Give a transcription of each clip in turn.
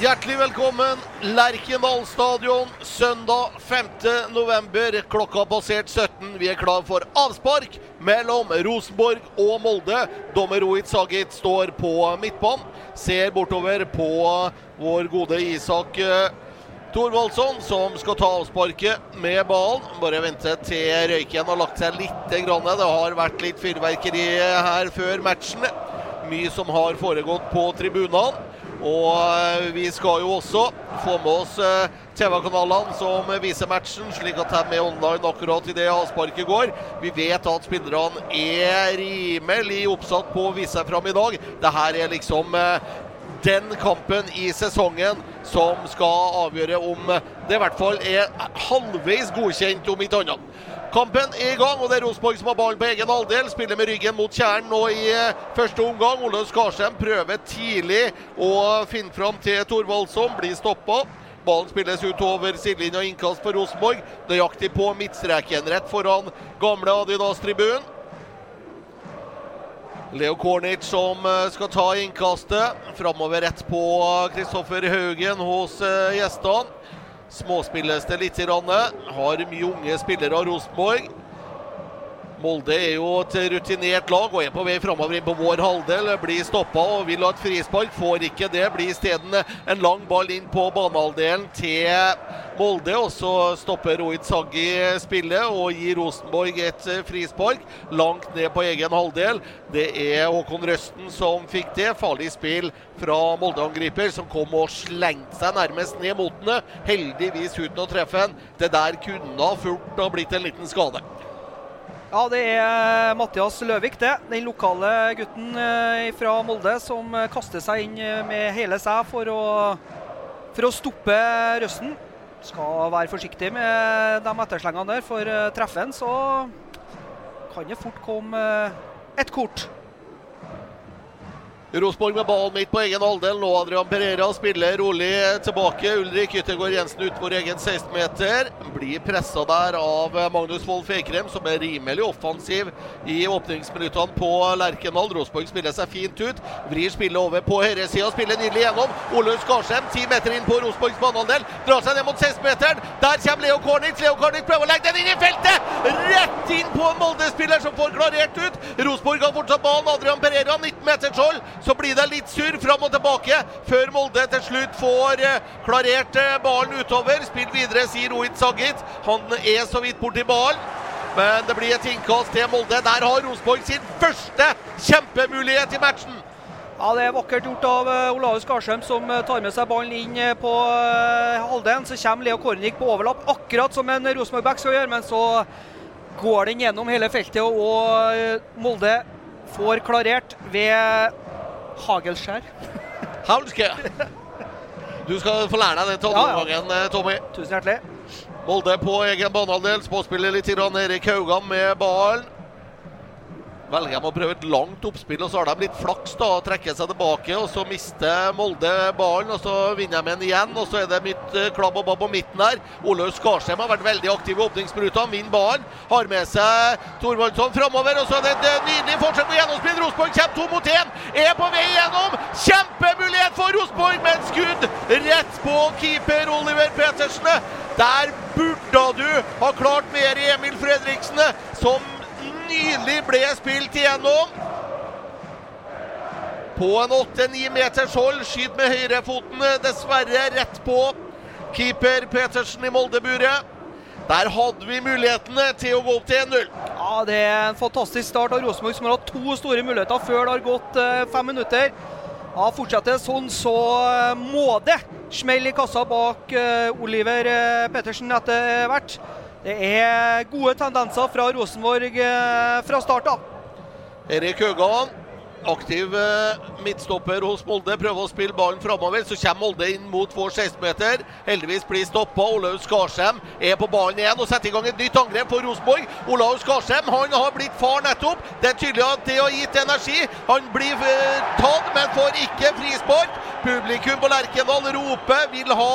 Hjertelig velkommen, Lerkendal stadion, søndag 5. november. Klokka passert 17. Vi er klar for avspark mellom Rosenborg og Molde. Dommer Rohit Sagit står på midtbanen. Ser bortover på vår gode Isak eh, Thorvaldsson, som skal ta avsparket med ballen. Bare vente til røyken har lagt seg litt. Det har vært litt fyrverkeri her før matchen. Mye som har foregått på tribunene. Og eh, vi skal jo også få med oss eh, TV-kanalene som viser matchen, slik at de er online akkurat idet avsparket går. Vi vet at spillerne er rimelig oppsatt på å vise seg fram i dag. Dette er liksom eh, den kampen i sesongen som skal avgjøre om det i hvert fall er halvveis godkjent, om ikke annet. Kampen er i gang, og det er Rosenborg som har ballen på egen halvdel. Spiller med ryggen mot kjernen nå i eh, første omgang. Olaug Skarsheim prøver tidlig å finne fram til Thorvaldsson, blir stoppa. Ballen spilles utover sidelinja, innkast for Rosenborg. Nøyaktig på midtstreken, rett foran gamle Adidas-tribunen. Leo Kornic som eh, skal ta innkastet. Framover rett på Kristoffer Haugen hos eh, gjestene. Småspilles det litt. Har mye unge spillere av Rosenborg. Molde er jo et rutinert lag og er på vei framover inn på vår halvdel. Blir stoppa og vil ha et frispark, får ikke det. Blir isteden en lang ball inn på banehalvdelen til Molde. Og så stopper Rohit Saggi spillet og gir Rosenborg et frispark langt ned på egen halvdel. Det er Håkon Røsten som fikk det. Farlig spill fra Molde-angriper, som kom og slengte seg nærmest ned mot den. Heldigvis uten å treffe den. Det der kunne ha fort ha blitt en liten skade. Ja, det er Mathias Løvik, det. Den lokale gutten eh, fra Molde som eh, kaster seg inn eh, med hele seg for å, for å stoppe Røsten. Skal være forsiktig med de etterslengene der, for treffer han, så kan det fort komme et kort. Rosenborg med ballen midt på egen halvdel. Nå Adrian Pereira spiller rolig tilbake. Ulrik Yttergård Jensen utenfor egen 16-meter. Blir pressa der av Magnus Wold Fekrem, som er rimelig offensiv i åpningsminuttene på Lerkendal. Rosenborg spiller seg fint ut. Vrir spillet over på høyresida, spiller nydelig gjennom. Olaug Skarsheim, ti meter inn på Rosenborgs banehalvdel. Drar seg ned mot 16-meteren. Der kommer Leo Kornitz. Leo Kornitz prøver å legge den inn i feltet! Rett inn på en Molde-spiller som får klarert ut. Rosenborg har fortsatt ballen. Adrian Pereira, 19 meters hold. Så blir det litt surr fram og tilbake før Molde til slutt får eh, klarert eh, ballen utover. Spill videre, sier Rohit Sagit. Han er så vidt borti ballen. Men det blir et innkast til Molde. Der har Rosenborg sin første kjempemulighet i matchen. Ja, Det er vakkert gjort av uh, Olaus Skarsheim, som tar med seg ballen inn på halvdelen. Så kommer Leo Kornik på overlapp, akkurat som en Rosenborg-back skal gjøre. Men så går den gjennom hele feltet, og Molde får klarert ved Hagelskjær. Hagelskjær. Du skal få lære deg det til andre ja, ja. Tommy. Tusen hjertelig. Molde på egen banehalvdel. Småspiller litt Erik Haugan med ballen. Velger de å prøve et langt oppspill, og så har de litt flaks da, og trekker seg tilbake. og Så mister Molde ballen, og så vinner de den igjen. og Så er det mitt uh, klabb og babb på midten her. Olaug Skarsheim har vært veldig aktiv i åpningsminuttene, vinner ballen. Har med seg Thorvaldsson framover, og så er det et uh, nydelig fortsett på gjennomspill. Rosenborg kommer to mot én, er på vei gjennom. Kjempemulighet for Rosenborg, men skudd rett på keeper Oliver Petersen. Der burde du ha klart mer i Emil Fredriksen, som nydelig ble spilt igjennom. På en 8-9 meters hold. Skyt med høyrefoten, dessverre rett på keeper Petersen i Moldeburet. Der hadde vi mulighetene til å gå opp til 1-0. Ja, Det er en fantastisk start av Rosenborg, som har hatt to store muligheter før det har gått uh, fem minutter. Ja, Fortsetter det sånn, så uh, må det smelle i kassa bak uh, Oliver Pettersen etter hvert. Det er gode tendenser fra Rosenborg eh, fra start av. Erik Høgan, aktiv eh, midtstopper hos Molde, prøver å spille ballen framover. Så kommer Molde inn mot vår 16-meter. Heldigvis blir stoppa. Olaug Skarsheim er på ballen igjen og setter i gang et nytt angrep for Rosenborg. Olaug Skarsheim han har blitt far nettopp. Det er tydelig at det har gitt energi. Han blir eh, tatt, men får ikke frispark. Publikum på Lerkendal roper, vil ha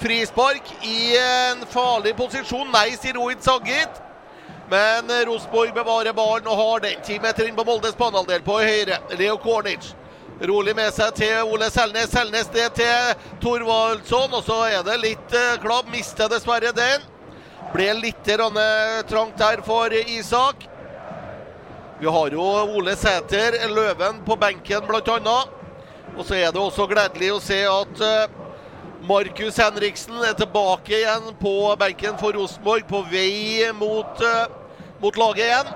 Frispark i en farlig posisjon. Nei, sier Rohit Saggit. Men Rosenborg bevarer ballen og har den. Ti meter inn på Moldes banehalvdel på høyre. Leo Kornic rolig med seg til Ole Selnes. Selnes det til Thorvaldsson. Og så er det litt uh, klabb. Mister dessverre den. Ble litt trangt der for Isak. Vi har jo Ole Sæter, Løven, på benken bl.a. Og så er det også gledelig å se at Markus Henriksen er tilbake igjen på benken for Rosenborg, på vei mot, uh, mot laget igjen.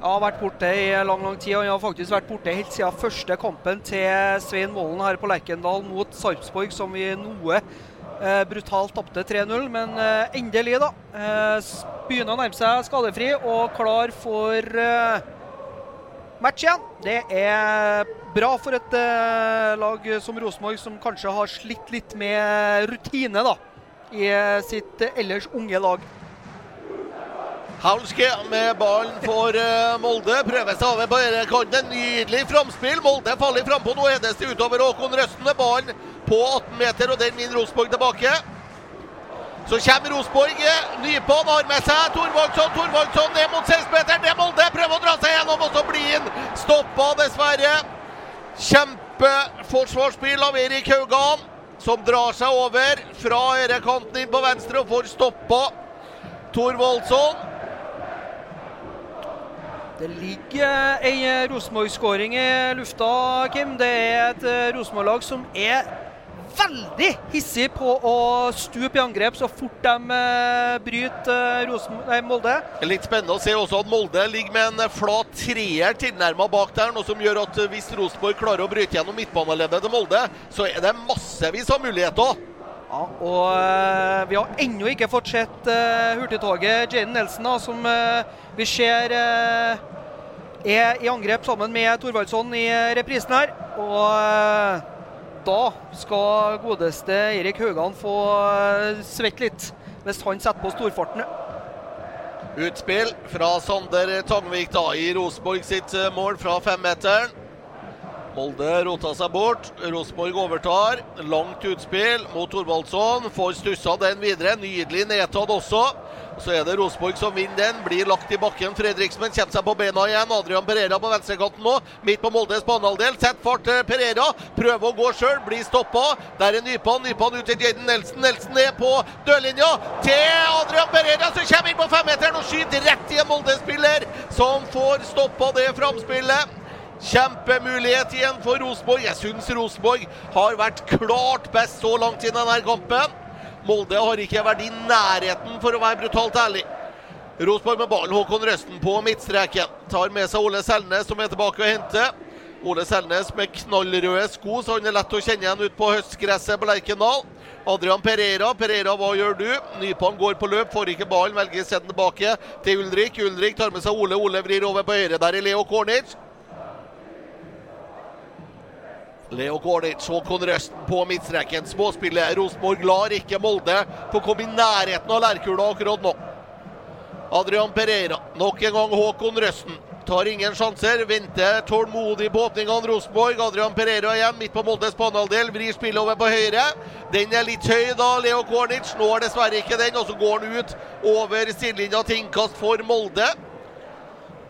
Jeg har vært borte i lang lang tid, og jeg har faktisk vært borte helt siden første kampen til Svein Målen her på Lerkendal mot Sarpsborg, som vi noe eh, brutalt tapte 3-0. Men eh, endelig, da. Eh, begynner å nærme seg skadefri og klar for eh, match igjen. Det er bra for et uh, lag som Rosenborg, som kanskje har slitt litt med rutine da, i sitt uh, ellers unge lag. Haulske med ballen for Molde. Prøver seg over på kanten. Nydelig framspill. Molde faller frampå. Nå hedes det utover Håkon Røsten med ballen på 18 meter, og den vinner Rosenborg tilbake. Så kommer Rosenborg. Nypå'n har med seg Thorvaldsson. Thorvaldsson ned mot 16-meteren. Det er Molde. Prøver å dra seg gjennom, og så blir han stoppa, dessverre. Kjempeforsvarsspill av Erik Haugan, som drar seg over fra ørekanten inn på venstre og får stoppa Thorvaldsson. Det ligger ei Rosenborg-skåring i lufta, Kim. Det er et Rosenborg-lag som er veldig hissig på å stupe i angrep så fort de uh, bryter Rosen, nei, Molde. Litt spennende å se også at Molde ligger med en flat treer tilnærma bak der. Noe som gjør at hvis Rosenborg klarer å bryte gjennom midtbaneleddet til Molde, så er det massevis av muligheter. Ja, og vi har ennå ikke fått sett hurtigtoget Jaden Nelson, da, som vi ser er i angrep sammen med Thorvaldsson i reprisen her. Og da skal godeste Erik Haugan få eh, svette litt, hvis han setter på storfarten. Utspill fra Sander Tangvik da i Rosenborg sitt eh, mål fra femmeteren. Molde rota seg bort. Rosenborg overtar. Langt utspill mot Thorvaldsson. Får stussa den videre. Nydelig nedtatt også. Så er det Rosenborg som vinner den. Blir lagt i bakken. Fredriksen kommer seg på bena igjen. Adrian Pereira på venstrekanten nå. Midt på Moldes banehalvdel. Sett fart til Pereira. Prøver å gå sjøl. Blir stoppa. Der er Nypan. Nypan ut til Jaden Nelson. Nelson er på dørlinja. Til Adrian Pereira, som kommer inn på femmeteren og skyter rett i en Molde-spiller, som får stoppa det framspillet. Kjempemulighet igjen for Rosenborg. Jeg syns Rosenborg har vært klart best så langt i denne kampen. Molde har ikke vært i nærheten, for å være brutalt ærlig. Rosenborg med ballen. Håkon Røsten på midtstreken. Tar med seg Ole Selnes, som er tilbake og henter. Ole Selnes med knallrøde sko, så han er lett å kjenne igjen ut på høstgresset på Lerkendal. Adrian Pereira. Pereira, hva gjør du? Nypan går på løp, får ikke ballen, velger å sende tilbake til Ulrik. Ulrik tar med seg Ole. Ole vrir over på høyre. Der er Leo Kornic. Leo Gordic, Håkon Røsten på midtstreken. Småspillet. Rosenborg lar ikke Molde få komme i nærheten av Lærkula akkurat nå. Adrian Pereira. Nok en gang Håkon Røsten. tar ingen sjanser. Venter tålmodig på åpningene Rosenborg. Adrian Pereira igjen midt på Moldes banehalvdel. Vrir spillet over på høyre. Den er litt høy, da. Leo Kornic når dessverre ikke den. Og så går han ut over sidelinja til innkast for Molde.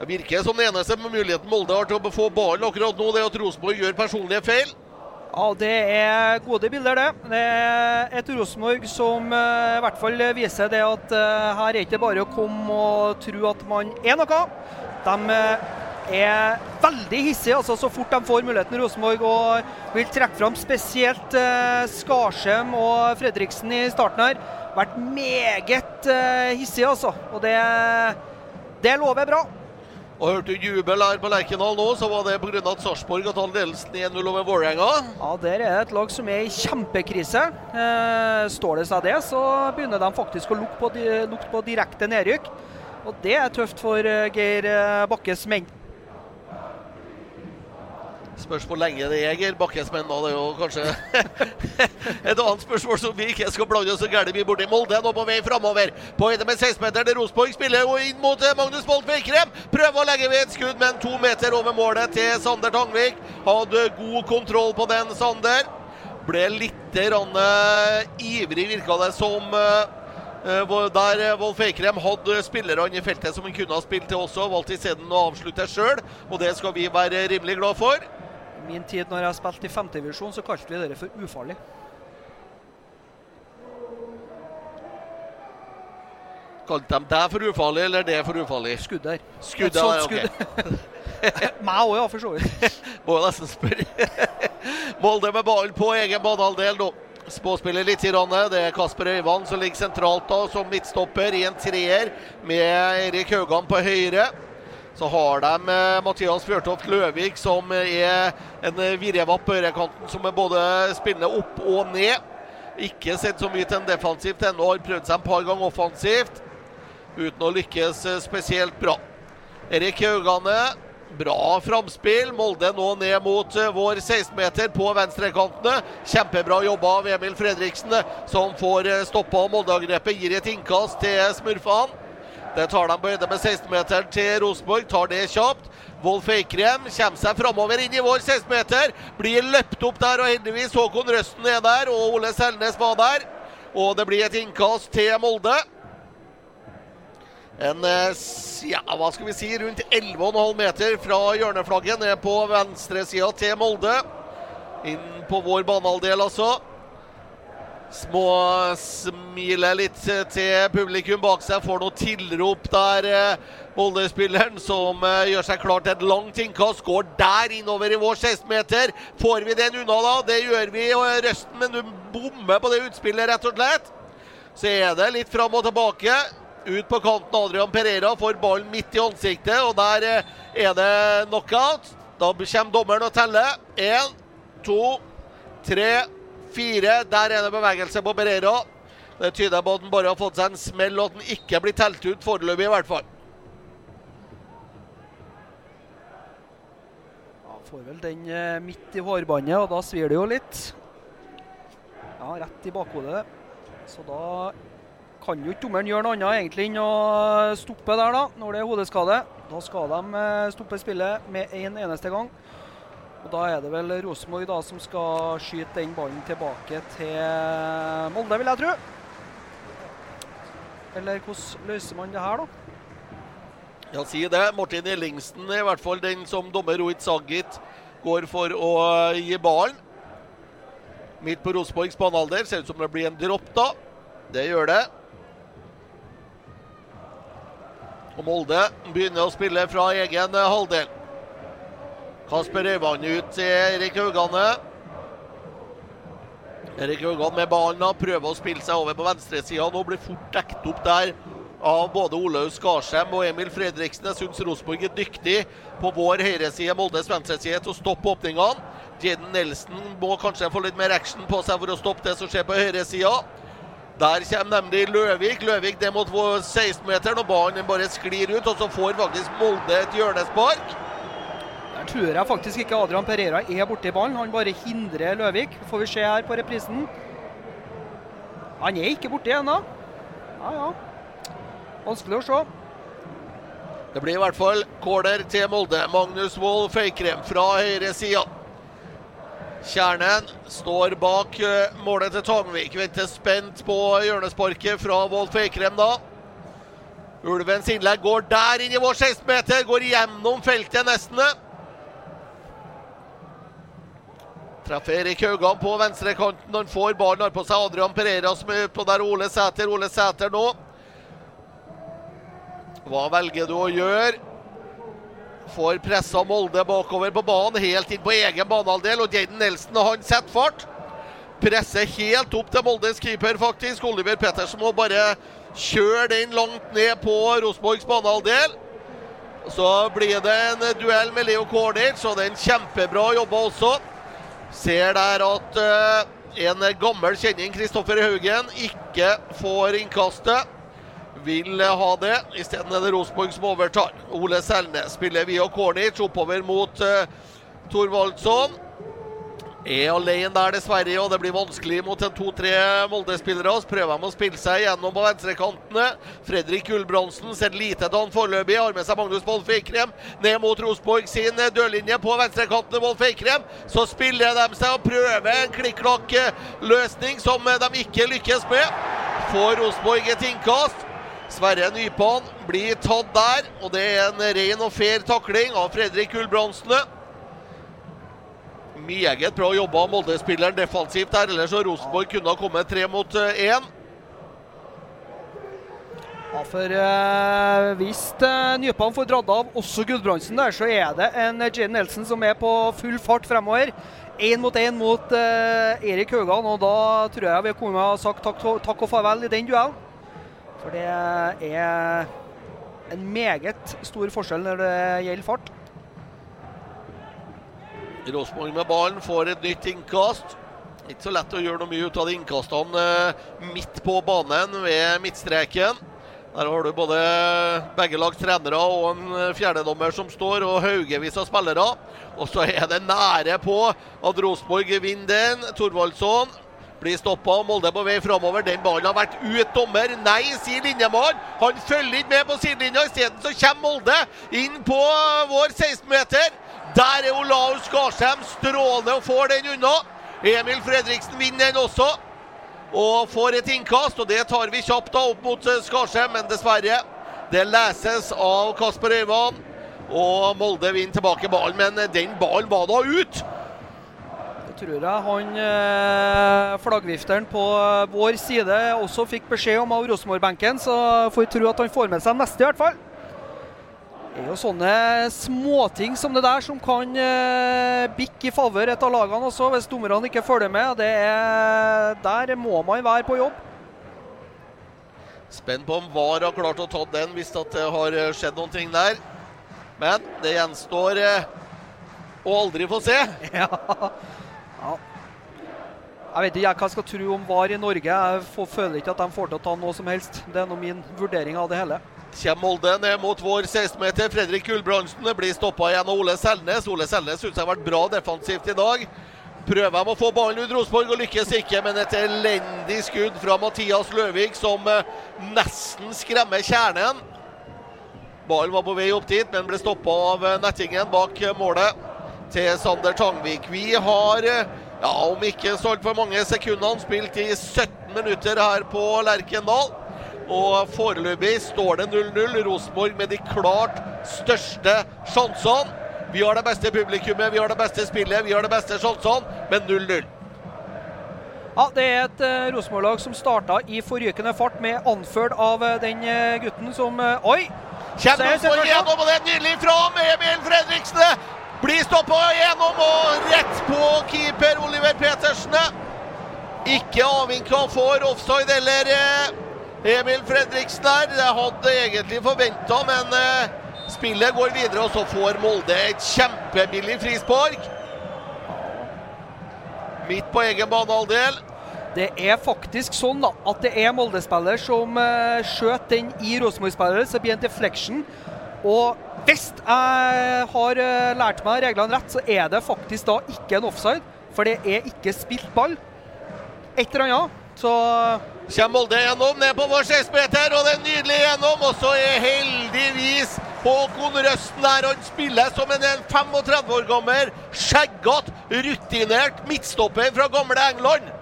Det virker som den eneste muligheten Molde har til å få ballen akkurat nå, det er at Rosenborg gjør personlige feil. Ja, Det er gode bilder, det. Det er et Rosenborg som uh, i hvert fall viser det at uh, her er ikke bare å komme og tro at man er noe. De uh, er veldig hissige altså, så fort de får muligheten, Rosenborg, og vil trekke fram spesielt Skarsheim og Fredriksen i starten her. Vært meget hissige, altså. Og det, det lover bra. Og hørte du jubel her på Lerkendal nå, så var det pga. at Sarpsborg har tatt ledelsen 1-0 over Vålerenga. Ja, der er det et lag som er i kjempekrise. Eh, står det seg det, så begynner de faktisk å lukte på, lukte på direkte nedrykk. Og det er tøft for eh, Geir eh, Bakkes menn. Spørs hvor lenge det er Bakkesmenn. Bakkes. Det er jo kanskje et annet spørsmål som vi ikke skal blande oss så gærent vi borti Molde. Nå på vei framover. På høyde med 16-meteren til Rosenborg spiller jo inn mot eh, Magnus Bolt Veikrem. Prøver å legge ved et skudd, men to meter over målet til Sander Tangvik. Hadde god kontroll på den, Sander. Ble litt rann, ivrig, virka det som. Der Wolf Eikrem hadde spillerne i feltet som han kunne ha spilt til også. Valgte isteden å avslutte sjøl, og det skal vi være rimelig glad for min tid når jeg spilte i femtedivisjon, så kalte vi det for ufarlig. Kalte de deg for ufarlig, eller det for ufarlig? Skudd der. Skudd der, ok. Meg òg, ja, for så vidt. Må jo nesten spørre. Molde med ballen på egen banehalvdel nå. Spåspiller litt. i Det er Kasper Øyvand som ligger sentralt da som midtstopper i en treer med Erik Haugan på høyre. Så har de eh, Mathias Fjørtoft Løvik, som er en virrevapp på høyrekanten, som er både spiller opp og ned. Ikke sett så mye til en defensivt ennå, har prøvd seg en par ganger offensivt uten å lykkes eh, spesielt bra. Erik Haugane, bra framspill. Molde nå ned mot eh, vår 16-meter på venstrekantene. Kjempebra jobba av Emil Fredriksen, som får stoppa Molde-angrepet. Gir et innkast til smurfene. Det tar de på høyde med 16-meteren til Rosenborg. Tar det kjapt. Wolf Eikrem kommer seg framover inn i vår 16-meter. Blir løpt opp der, og heldigvis Håkon Røsten er der, og Ole Selnes var der. Og det blir et innkast til Molde. En eh, ja, hva skal vi si, rundt 11,5 meter fra hjørneflagget ned på venstresida til Molde. Inn på vår banehalvdel, altså. Småsmiler litt til publikum bak seg. Får noe tilrop der, eh, Molde-spilleren, som eh, gjør seg klar til et langt innkast. Går der innover i vår 16-meter. Får vi den unna, da? Det gjør vi. og Røsten, men du bommer på det utspillet, rett og slett. Så er det litt fram og tilbake. Ut på kanten Adrian Pereira får ballen midt i ansiktet, og der eh, er det knockout. Da kommer dommeren og teller. Én, to, tre fire. Der er det bevegelse på Berero Det tyder på at han bare har fått seg en smell, og at han ikke blir telt ut foreløpig, i hvert fall. Ja, får vel den eh, midt i hårbåndet, og da svir det jo litt. Ja, rett i bakhodet. Så da kan jo ikke dommeren gjøre noe annet egentlig enn å stoppe der, da, når det er hodeskade. Da skal de eh, stoppe spillet med en eneste gang. Og Da er det vel Rosenborg da som skal skyte den ballen tilbake til Molde, vil jeg tro. Eller hvordan løser man det her, da? Ja, si det. Martin Ellingsen i hvert fall den som dommer Rohit Sagit går for å gi ballen. Midt på Rosenborgs banehalvdel. Ser ut som det blir en dropp, da. Det gjør det. Og Molde begynner å spille fra egen halvdel. Kasper Øyvand ut til Erik Haugane. Erik Haugan med ballen prøver å spille seg over på venstresida. Nå blir fort dekt opp der av både Olaug Skarsheim og Emil Fredriksen. Jeg syns Rosenborg er dyktig på vår høyreside, Moldes venstreside, til å stoppe åpningene. Jaden Nelson må kanskje få litt mer action på seg for å stoppe det som skjer på høyresida. Der kommer nemlig Løvik. Løvik det mot 16-meteren, og ballen bare sklir ut. Og så får faktisk Molde et hjørnespark. Tror jeg faktisk ikke Adrian Pereira er borti ballen. Han bare hindrer Løvik. Får vi se her på reprisen. Han er ikke borti ennå. Ja, ja. Vanskelig å se. Det blir i hvert fall corner til Molde. Magnus Wold Feikrem fra høyre sida. Kjernen står bak eh, målet til Tangvik. Venter spent på hjørnesparket fra Wold Feikrem da. Ulvens innlegg går der inn i vår 16-meter. Går gjennom feltet nesten. Treffer Erik Haugan på venstrekanten. Han får ballen har på seg Adrian Pereira som er på der Ole Sæter. Ole Sæter nå. Hva velger du å gjøre? Får pressa Molde bakover på banen, helt inn på egen banehalvdel. Og Jaden Nelson han setter fart. Presser helt opp til Moldes keeper, faktisk. Oliver Pettersen må bare kjøre den langt ned på Rosenborgs banehalvdel. Så blir det en duell med Leo Cornich, og en kjempebra jobba også. Ser der at uh, en gammel kjenning, Kristoffer Haugen, ikke får innkastet vil ha det. Isteden er det Rosenborg som overtar. Ole Selnes spiller via Cornic oppover mot uh, Thorvaldsson. Er alene der, dessverre, og det blir vanskelig mot en to-tre Molde-spillere. Så prøver de å spille seg gjennom på venstrekantene. Fredrik Gulbrandsen ser lite til han foreløpig. Har med seg Magnus Wolff Eikrem ned mot Rosenborg sin dørlinje på venstrekanten. Wolff Eikrem. Så spiller de seg og prøver en klikk-klakk-løsning som de ikke lykkes med. Får Rosenborg et innkast. Sverre Nypan blir tatt der, og det er en ren og fair takling av Fredrik Gulbrandsen. Meget bra jobba Molde-spilleren defensivt der, ellers så Rosenborg kunne ha kommet tre mot én. Ja, for eh, Hvis eh, Nypan får dratt av også Gudbrandsen der, så er det en Jane Nelson som er på full fart fremover. Én mot én mot eh, Erik Haugan, og da tror jeg vi kunne ha sagt takk, takk og farvel i den duellen. For det er en meget stor forskjell når det gjelder fart. Rosenborg med ballen får et nytt innkast. Ikke så lett å gjøre noe mye ut av de innkastene midt på banen ved midtstreken. Der har du både begge lags trenere og en fjerdedommer som står, og haugevis av spillere. Og så er det nære på at Rosenborg vinner den. Thorvaldsson blir stoppa. Molde på vei framover. Den ballen har vært ut, dommer. Nei, sier Linjemann. Han følger ikke med på sidelinja. Isteden så kommer Molde inn på vår 16-meter. Der er Olaus Skarsheim strålende og får den unna. Emil Fredriksen vinner den også. Og får et innkast, og det tar vi kjapt da opp mot Skarsheim, men dessverre. Det leses av Kasper Øyvand. Og Molde vinner tilbake ballen, men den ballen var da ut tror jeg han eh, flaggvifteren på vår side også fikk beskjed om av Rosenborg-benken, så får vi tro at han får med seg neste, i hvert fall. Det er jo sånne småting som det der som kan eh, bikke i favør et av lagene også, hvis dommerne ikke følger med. Det er, der må man være på jobb. Spent på om VAR har klart å ta den hvis det har skjedd noen ting der. Men det gjenstår eh, å aldri få se. Ja. Ja. Jeg vet ikke hva jeg skal tro om VAR i Norge. Jeg får, føler ikke at de får til å ta noe som helst. Det er nå min vurdering av det hele. Kommer Molde ned mot vår 16-meter. Fredrik Gulbrandsen blir stoppa igjen av Ole Selnes. Ole Selnes syns jeg har vært bra defensivt i dag. Prøver de å få ballen ut Rosenborg og lykkes ikke, men et elendig skudd fra Mathias Løvik som eh, nesten skremmer kjernen. Ballen var på vei opp dit, men ble stoppa av eh, nettingen bak målet til Sander Tangvik. Vi har, ja, om ikke så altfor mange sekundene, spilt i 17 minutter her på Lerkendal. Og foreløpig står det 0-0. Rosenborg med de klart største sjansene. Vi har det beste publikummet, vi har det beste spillet, vi har det beste sjansene, men 0-0. Ja, Det er et uh, Rosenborg-lag som starta i forrykende fart, med anført av uh, den uh, gutten som uh, Oi! Kjem Rosenborg gjennom, og det er nydelig fra Emil Fredriksen! Blir stoppa gjennom og rett på keeper Oliver Petersen. Ikke avvinka for offside eller eh, Emil Fredriksen der. Det hadde egentlig forventa, men eh, spillet går videre, og så får Molde et kjempebillig frispark. Midt på egen banehalvdel. Det er faktisk sånn da, at det er Molde-spiller som uh, skjøt den i Rosenborg-spiller, så blir det en deflection. Og hvis jeg har eh, lært meg reglene rett, så er det faktisk da ikke en offside. For det er ikke spilt ball. Et eller annet. Så Kommer Molde gjennom, ned på vår 16-meter, og det er nydelig gjennom. Og så er heldigvis Håkon Røsten der. Han spiller som en 35 år gammel, skjeggete, rutinert midtstopper fra gamle England.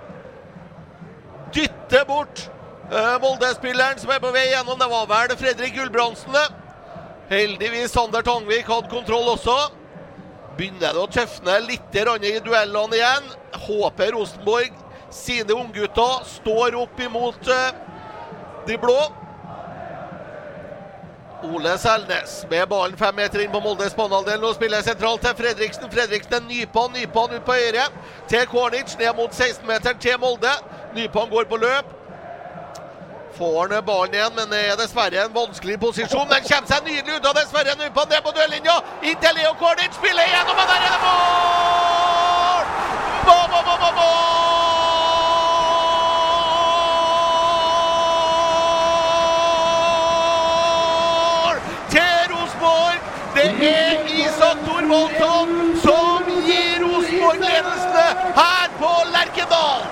Dytter bort uh, Molde-spilleren som er på vei gjennom. Det var vel Fredrik Gulbrandsen, det. Heldigvis Sander Tangvik hadde kontroll også. Begynner det å tøfne litt i duellene igjen. Håper Rosenborg sine unggutter står opp imot uh, de blå. Ole Selnes med ballen fem meter inn på Moldes banehalvdel. Nå spiller sentralt til Fredriksen. Fredriksen er Nypan, Nypan ut på høyre. Til Kornic, ned mot 16-meteren til Molde. Nypan går på løp. Får han ballen igjen, men det er dessverre en vanskelig posisjon. Den kommer seg nydelig ut av dessverre Nypan ned på dørlinja. Inntil Leo Kornic spiller igjennom, og der er det mål! Mål, mål, mål, mål, mål! Til Rosenborg! Det er Isak Thorvaldsson som gir Rosenborg ledelsene her på Lerkendal.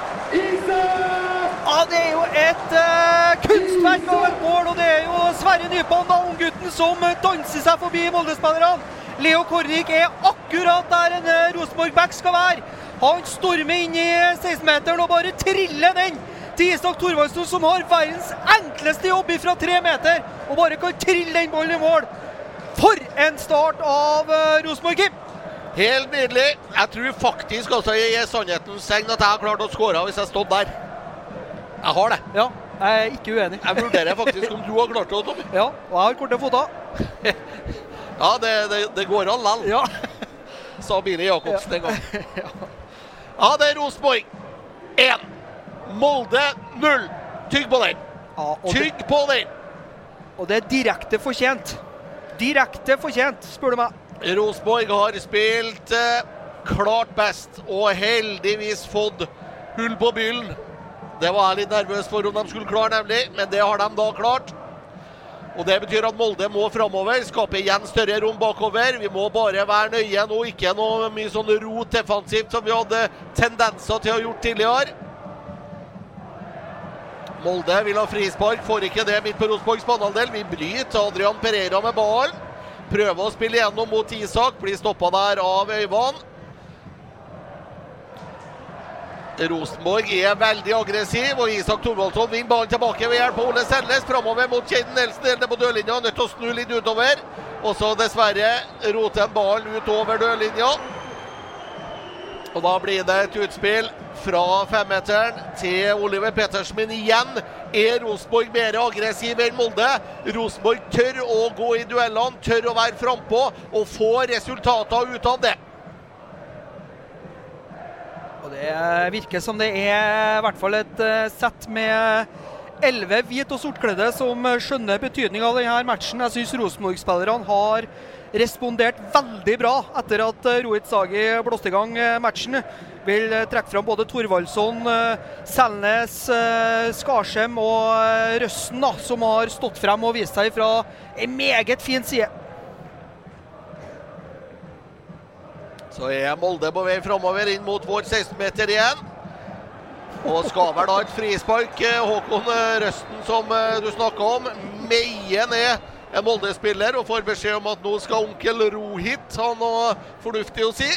Ja, Det er jo et uh, kunstverk over mål, og det er jo Sverre Nypan, da, unggutten, som danser seg forbi Molde-spillerne. Leo Kornik er akkurat der en uh, Rosenborg-back skal være. Han stormer inn i 16-meteren og bare triller den til Isak Thorvaldsen, som har verdens enkleste jobb fra tre meter, og bare kan trille den ballen i mål. For en start av uh, Rosenborg, Kim! Helt nydelig. Jeg tror faktisk altså gir sannhetens segn at jeg har klart å skåre hvis jeg stått der. Jeg har det. Ja, jeg er ikke uenig. Jeg vurderer faktisk om du har klart det, Tom. Ja, og jeg har korte føtter. ja, det, det, det, går an likevel. Ja. Sa Bine Jacobsen den gang. ja, det er Rosenborg 1. Molde 0. Tygg på den. Ja, Tygg på den. Og det er direkte fortjent. Direkte fortjent, spør du meg. Rosenborg har spilt eh, klart best og heldigvis fått hull på byllen. Det var jeg litt nervøs for om de skulle klare, nemlig, men det har de da klart. Og Det betyr at Molde må framover, skape igjen større rom bakover. Vi må bare være nøye nå, ikke noe mye sånn rot defensivt som vi hadde tendenser til å ha gjort tidligere. Molde vil ha frispark, får ikke det midt på Rosenborgs banehalvdel. Vi bryter Adrian Pereira med ballen. Prøver å spille gjennom mot Isak, blir stoppa der av Øyvand. Rosenborg er veldig aggressiv, og Isak Thorvaldsson vinner ballen tilbake ved hjelp av Ole Selnes. Framover mot Kjeiden Nelson, delte på dørlinja. Nødt til å snu litt utover. Og så dessverre roter en ballen utover dørlinja. Og da blir det et utspill fra femmeteren til Oliver Petersen. Igjen er Rosenborg mer aggressiv enn Molde. Rosenborg tør å gå i duellene, tør å være frampå og få resultater ut av det. Og Det virker som det er i hvert fall et uh, sett med elleve hvit- og sortkledde som skjønner betydninga av denne matchen. Jeg syns Rosenborg-spillerne har respondert veldig bra etter at eh, Rohit Sagi blåste i gang eh, matchen. Vil eh, trekke fram både Thorvaldsson, Selnes, Skarsheim og Røsten, da, som har stått frem og vist seg fra en meget fin side. Så er Molde på vei framover inn mot vår 16-meter igjen. Og skal vel da et frispark. Håkon Røsten, som du snakka om, meier ned en Molde-spiller og får beskjed om at nå skal onkel Rohit ha noe fornuftig å si.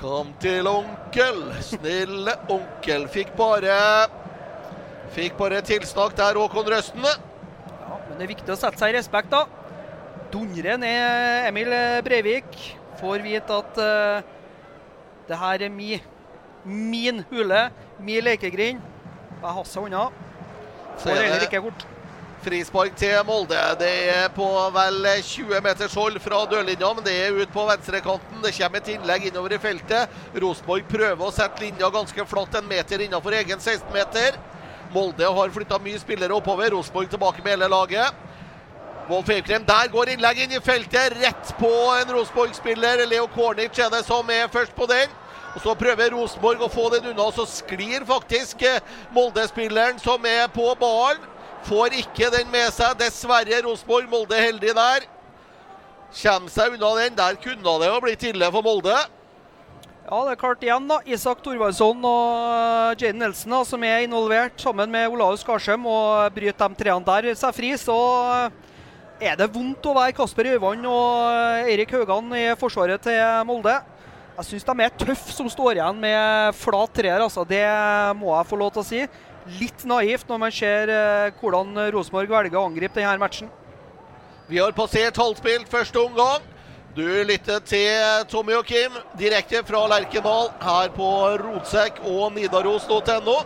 Kom til onkel, snille onkel. Fikk bare Fikk bare tilsnakk der, Håkon Røsten. Ja, men det er viktig å sette seg i respekt, da. Dundrer ned Emil Breivik. Får vite at uh, det her er mi, min hule, min lekegrind. Jeg hasser unna. Får heller ikke kort. Frispark til Molde. Det er på vel 20 meters hold fra dørlinja, men det er ut på venstrekanten. Det kommer et innlegg innover i feltet. Rosenborg prøver å sette linja ganske flatt en meter innenfor egen 16-meter. Molde har flytta mye spillere oppover. Rosenborg tilbake med hele laget. Wolf Eikrem, der går innlegget inn i feltet, rett på en Rosenborg-spiller. Leo Kornic er det som er først på den. Og Så prøver Rosenborg å få den unna, og så sklir faktisk Molde-spilleren som er på ballen. Får ikke den med seg. Dessverre Rosenborg. Molde heldig der. Kommer seg unna den. Der kunne det jo blitt ille for Molde. Ja, det er klart igjen, da. Isak Thorvaldsson og eh, Jaden Nelson, da, som er involvert sammen med Olaus Skarsheim, og bryter de treene der seg fri, så er det vondt å være Kasper Øyvand og Eirik Haugan i forsvaret til Molde. Jeg syns de er tøffe som står igjen med flat treer. Altså. Det må jeg få lov til å si. Litt naivt når man ser eh, hvordan Rosenborg velger å angripe denne matchen. Vi har passert halvspilt første omgang. Du lytter til Tommy og Kim direkte fra Lerkendal her på Rotsekk og nidaros.no.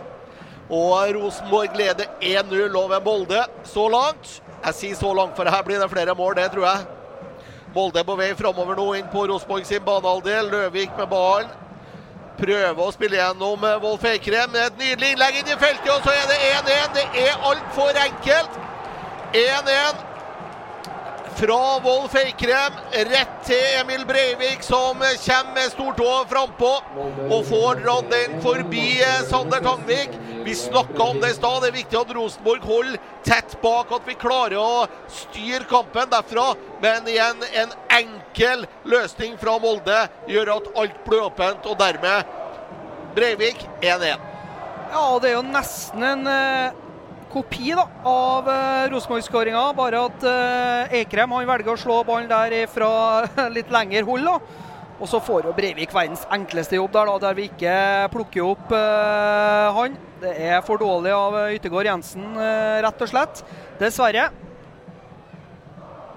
Og Rosenborg leder 1-0 over Molde så langt. Jeg sier så langt, for her blir det flere mål, det tror jeg. Molde på vei framover nå inn på Rosenborg sin banehalvdel. Løvik med ballen. Prøver å spille gjennom Wolf Eikrem. Et nydelig innlegg inn i feltet, og så er det 1-1. Det er altfor enkelt. 1-1 fra Wolf Eikrem rett til Emil Breivik, som kommer med stortåa frampå og får dratt den forbi Sander Tangvik. Vi snakka om det i stad. Det er viktig at Rosenborg holder tett bak, at vi klarer å styre kampen derfra. Men igjen, en enkel løsning fra Molde gjør at alt blir åpent, og dermed Breivik 1-1. Ja, det er jo nesten en eh, kopi da, av uh, Rosenborg-skåringa. Bare at uh, Eikrem han velger å slå ballen der fra litt lengre hold. da. Og så får jo Breivik verdens enkleste jobb der, da, der vi ikke plukker opp uh, han. Det er for dårlig av Yttergård Jensen, uh, rett og slett. Dessverre.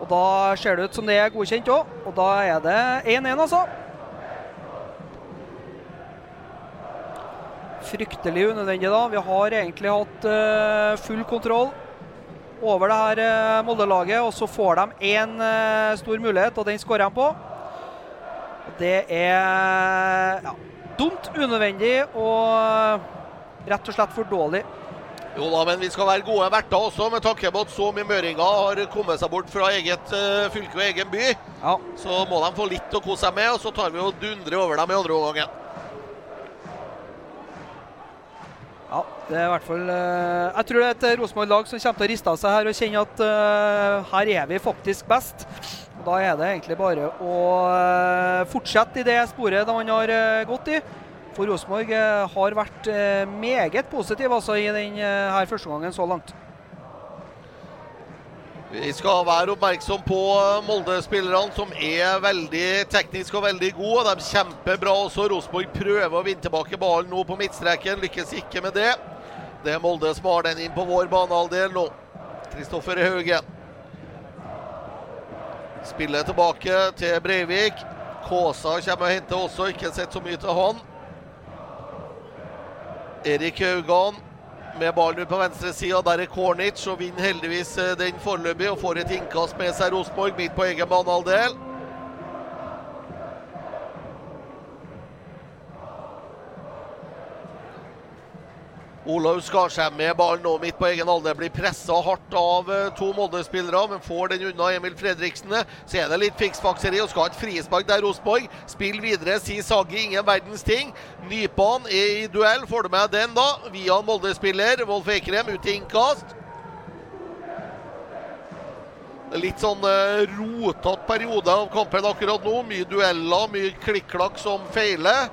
Og da ser det ut som det er godkjent òg. Og da er det 1-1, altså. Fryktelig unødvendig da. Vi har egentlig hatt uh, full kontroll over det her uh, Molde-laget, og så får de én uh, eh, stor mulighet, og den skårer de på. Det er ja, dumt, unødvendig og rett og slett for dårlig. Jo da, men vi skal være gode verter også, med tanke på at så mye møringer har kommet seg bort fra eget fylke og egen by. Ja. Så må de få litt å kose seg med, og så tar vi og dundrer over dem i andre omgangen. Ja, det er i hvert fall uh, Jeg tror det er et Rosenborg-lag som kommer til å riste av seg her og kjenne at uh, her er vi faktisk best. Og Da er det egentlig bare å uh, fortsette i det sporet da man har gått i. For Rosenborg har vært meget positiv altså, i denne her første gangen så langt. Vi skal være oppmerksom på Molde-spillerne, som er veldig teknisk og veldig gode. De kjemper bra også. Rosenborg prøver å vinne tilbake ballen nå på midtstreken. Lykkes ikke med det. Det er Molde som har den inn på vår banehalvdel nå. Kristoffer Haugen. Spillet tilbake til Breivik. Kåsa kommer og henter også. Ikke sett så mye til han. Erik Haugan med ballen på venstresida. Der er Kornic og vinner heldigvis eh, den foreløpig og får et innkast med seg Rosenborg midt på egen banehalvdel. Olaug Skarsheim med ballen nå midt på egen alder. Blir pressa hardt av uh, to Molde-spillere, men får den unna Emil Fredriksen. Så er det litt fiksfakseri og skal ha et frispark der Rosenborg. Spill videre, sier Sagi. Ingen verdens ting. Nypan er i duell. Får du med den, da? Via Molde-spiller. Wolf Eikrem ut til innkast. Litt sånn uh, rotete periode av kampen akkurat nå. Mye dueller, mye klikk-klakk som feiler.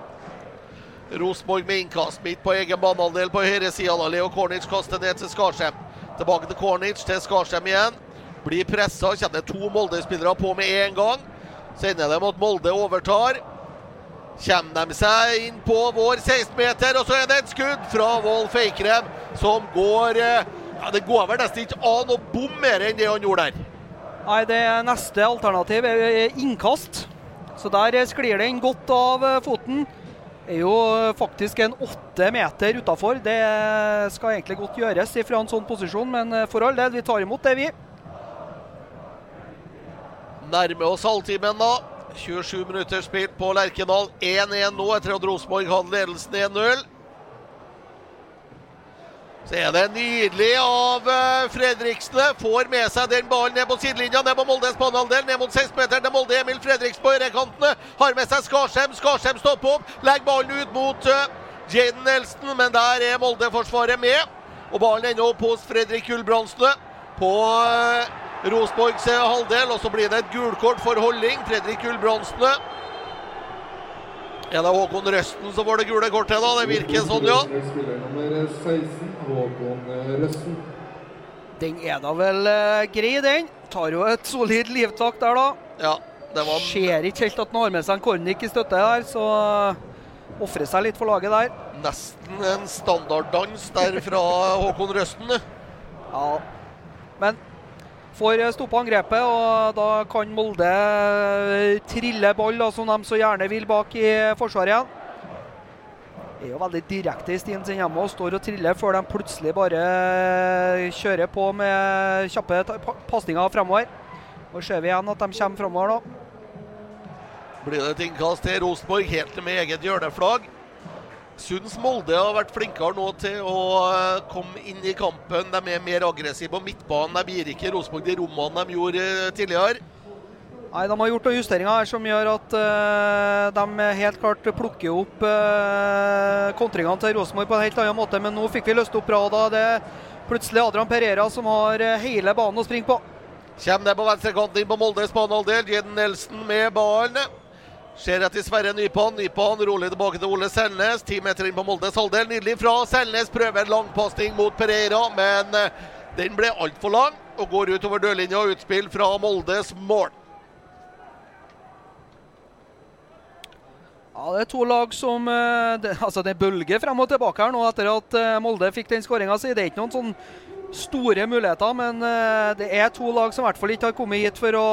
Rosenborg med innkast midt på egen banehalvdel på høyresida. Leo Kornic kaster ned til Skarsheim. Tilbake til Kornic, til Skarsheim igjen. Blir pressa. Kjenner to Molde-spillere på med en gang. Så dem at Molde overtar. Kommer de seg inn på vår 16-meter, og så er det et skudd fra Wolf Eikrem som går eh, ja, Det går vel nesten ikke an å bomme mer enn det han gjorde der. Nei, det neste alternativ er innkast. Så der sklir den godt av eh, foten er jo faktisk en åtte meter utafor. Det skal egentlig godt gjøres fra en sånn posisjon, men eh, for all del, vi tar imot det, vi. Nærmer oss halvtimen, da. 27 minutter spilt på Lerkendal. 1-1 nå etter at Rosenborg hadde ledelsen 1-0. Så er det nydelig av uh, Fredriksen. Får med seg den ballen ned på sidelinja, ned på Moldes banehalvdel. Ned mot 16-meteren til Molde. Emil Fredriksen på ørekantene. Har med seg Skarsheim. Skarsheim stopper opp. Legger ballen ut mot uh, Jaden Nelson, men der er Molde-forsvaret med. Og ballen ender opp hos Fredrik Gulbrandsen på Rosborgs halvdel. Og så blir det et gulkort for holdning. Fredrik Gulbrandsen er det Håkon Røsten som får det gule kortet, da? Det virker sånn, ja. Spiller nummer 16, Håkon Røsten. Den er da vel uh, grei, den. Tar jo et solid livtak der, da. Ja, det var... Ser ikke helt at han har med seg en Kornik i støtte der, så uh, ofrer seg litt for laget der. Nesten en standarddans der fra Håkon Røsten. Ja, men får stoppa angrepet, og da kan Molde trille ball, da, som de så gjerne vil, bak i forsvaret igjen. Er jo veldig direkte i stien sin hjemme og står og triller før de plutselig bare kjører på med kjappe pasninger fremover. Og ser vi igjen at de kommer fremover nå. Blir det et innkast til Rosenborg, helt med eget hjørneflagg. Syns Molde har vært flinkere nå til å eh, komme inn i kampen. De er mer aggressive på midtbanen. De gir ikke Rosenborg de rommene de gjorde eh, tidligere. Nei, De har gjort noen justeringer her som gjør at uh, de helt klart plukker opp uh, kontringene til Rosenborg på en helt annen måte. Men nå fikk vi løst opp bra. Da det er plutselig Adrian Pereira som har hele banen å springe på. Kommer ned på venstrekanten inn på Moldes banehalvdel. Jeden Nelson med ballen. Ser etter Sverre Nypan. Nypan rolig tilbake til Ole Selnes. Ti meter inn på Moldes halvdel. Nydelig fra Selnes. Prøver en langpasning mot Pereira, men den ble altfor lang og går utover dørlinja. Utspill fra Moldes mål. Ja, Det er to lag som det, altså det bølger frem og tilbake her nå etter at Molde fikk den skåringa si. Det er ikke noen sånn store muligheter, men det er to lag som i hvert fall ikke har kommet hit for å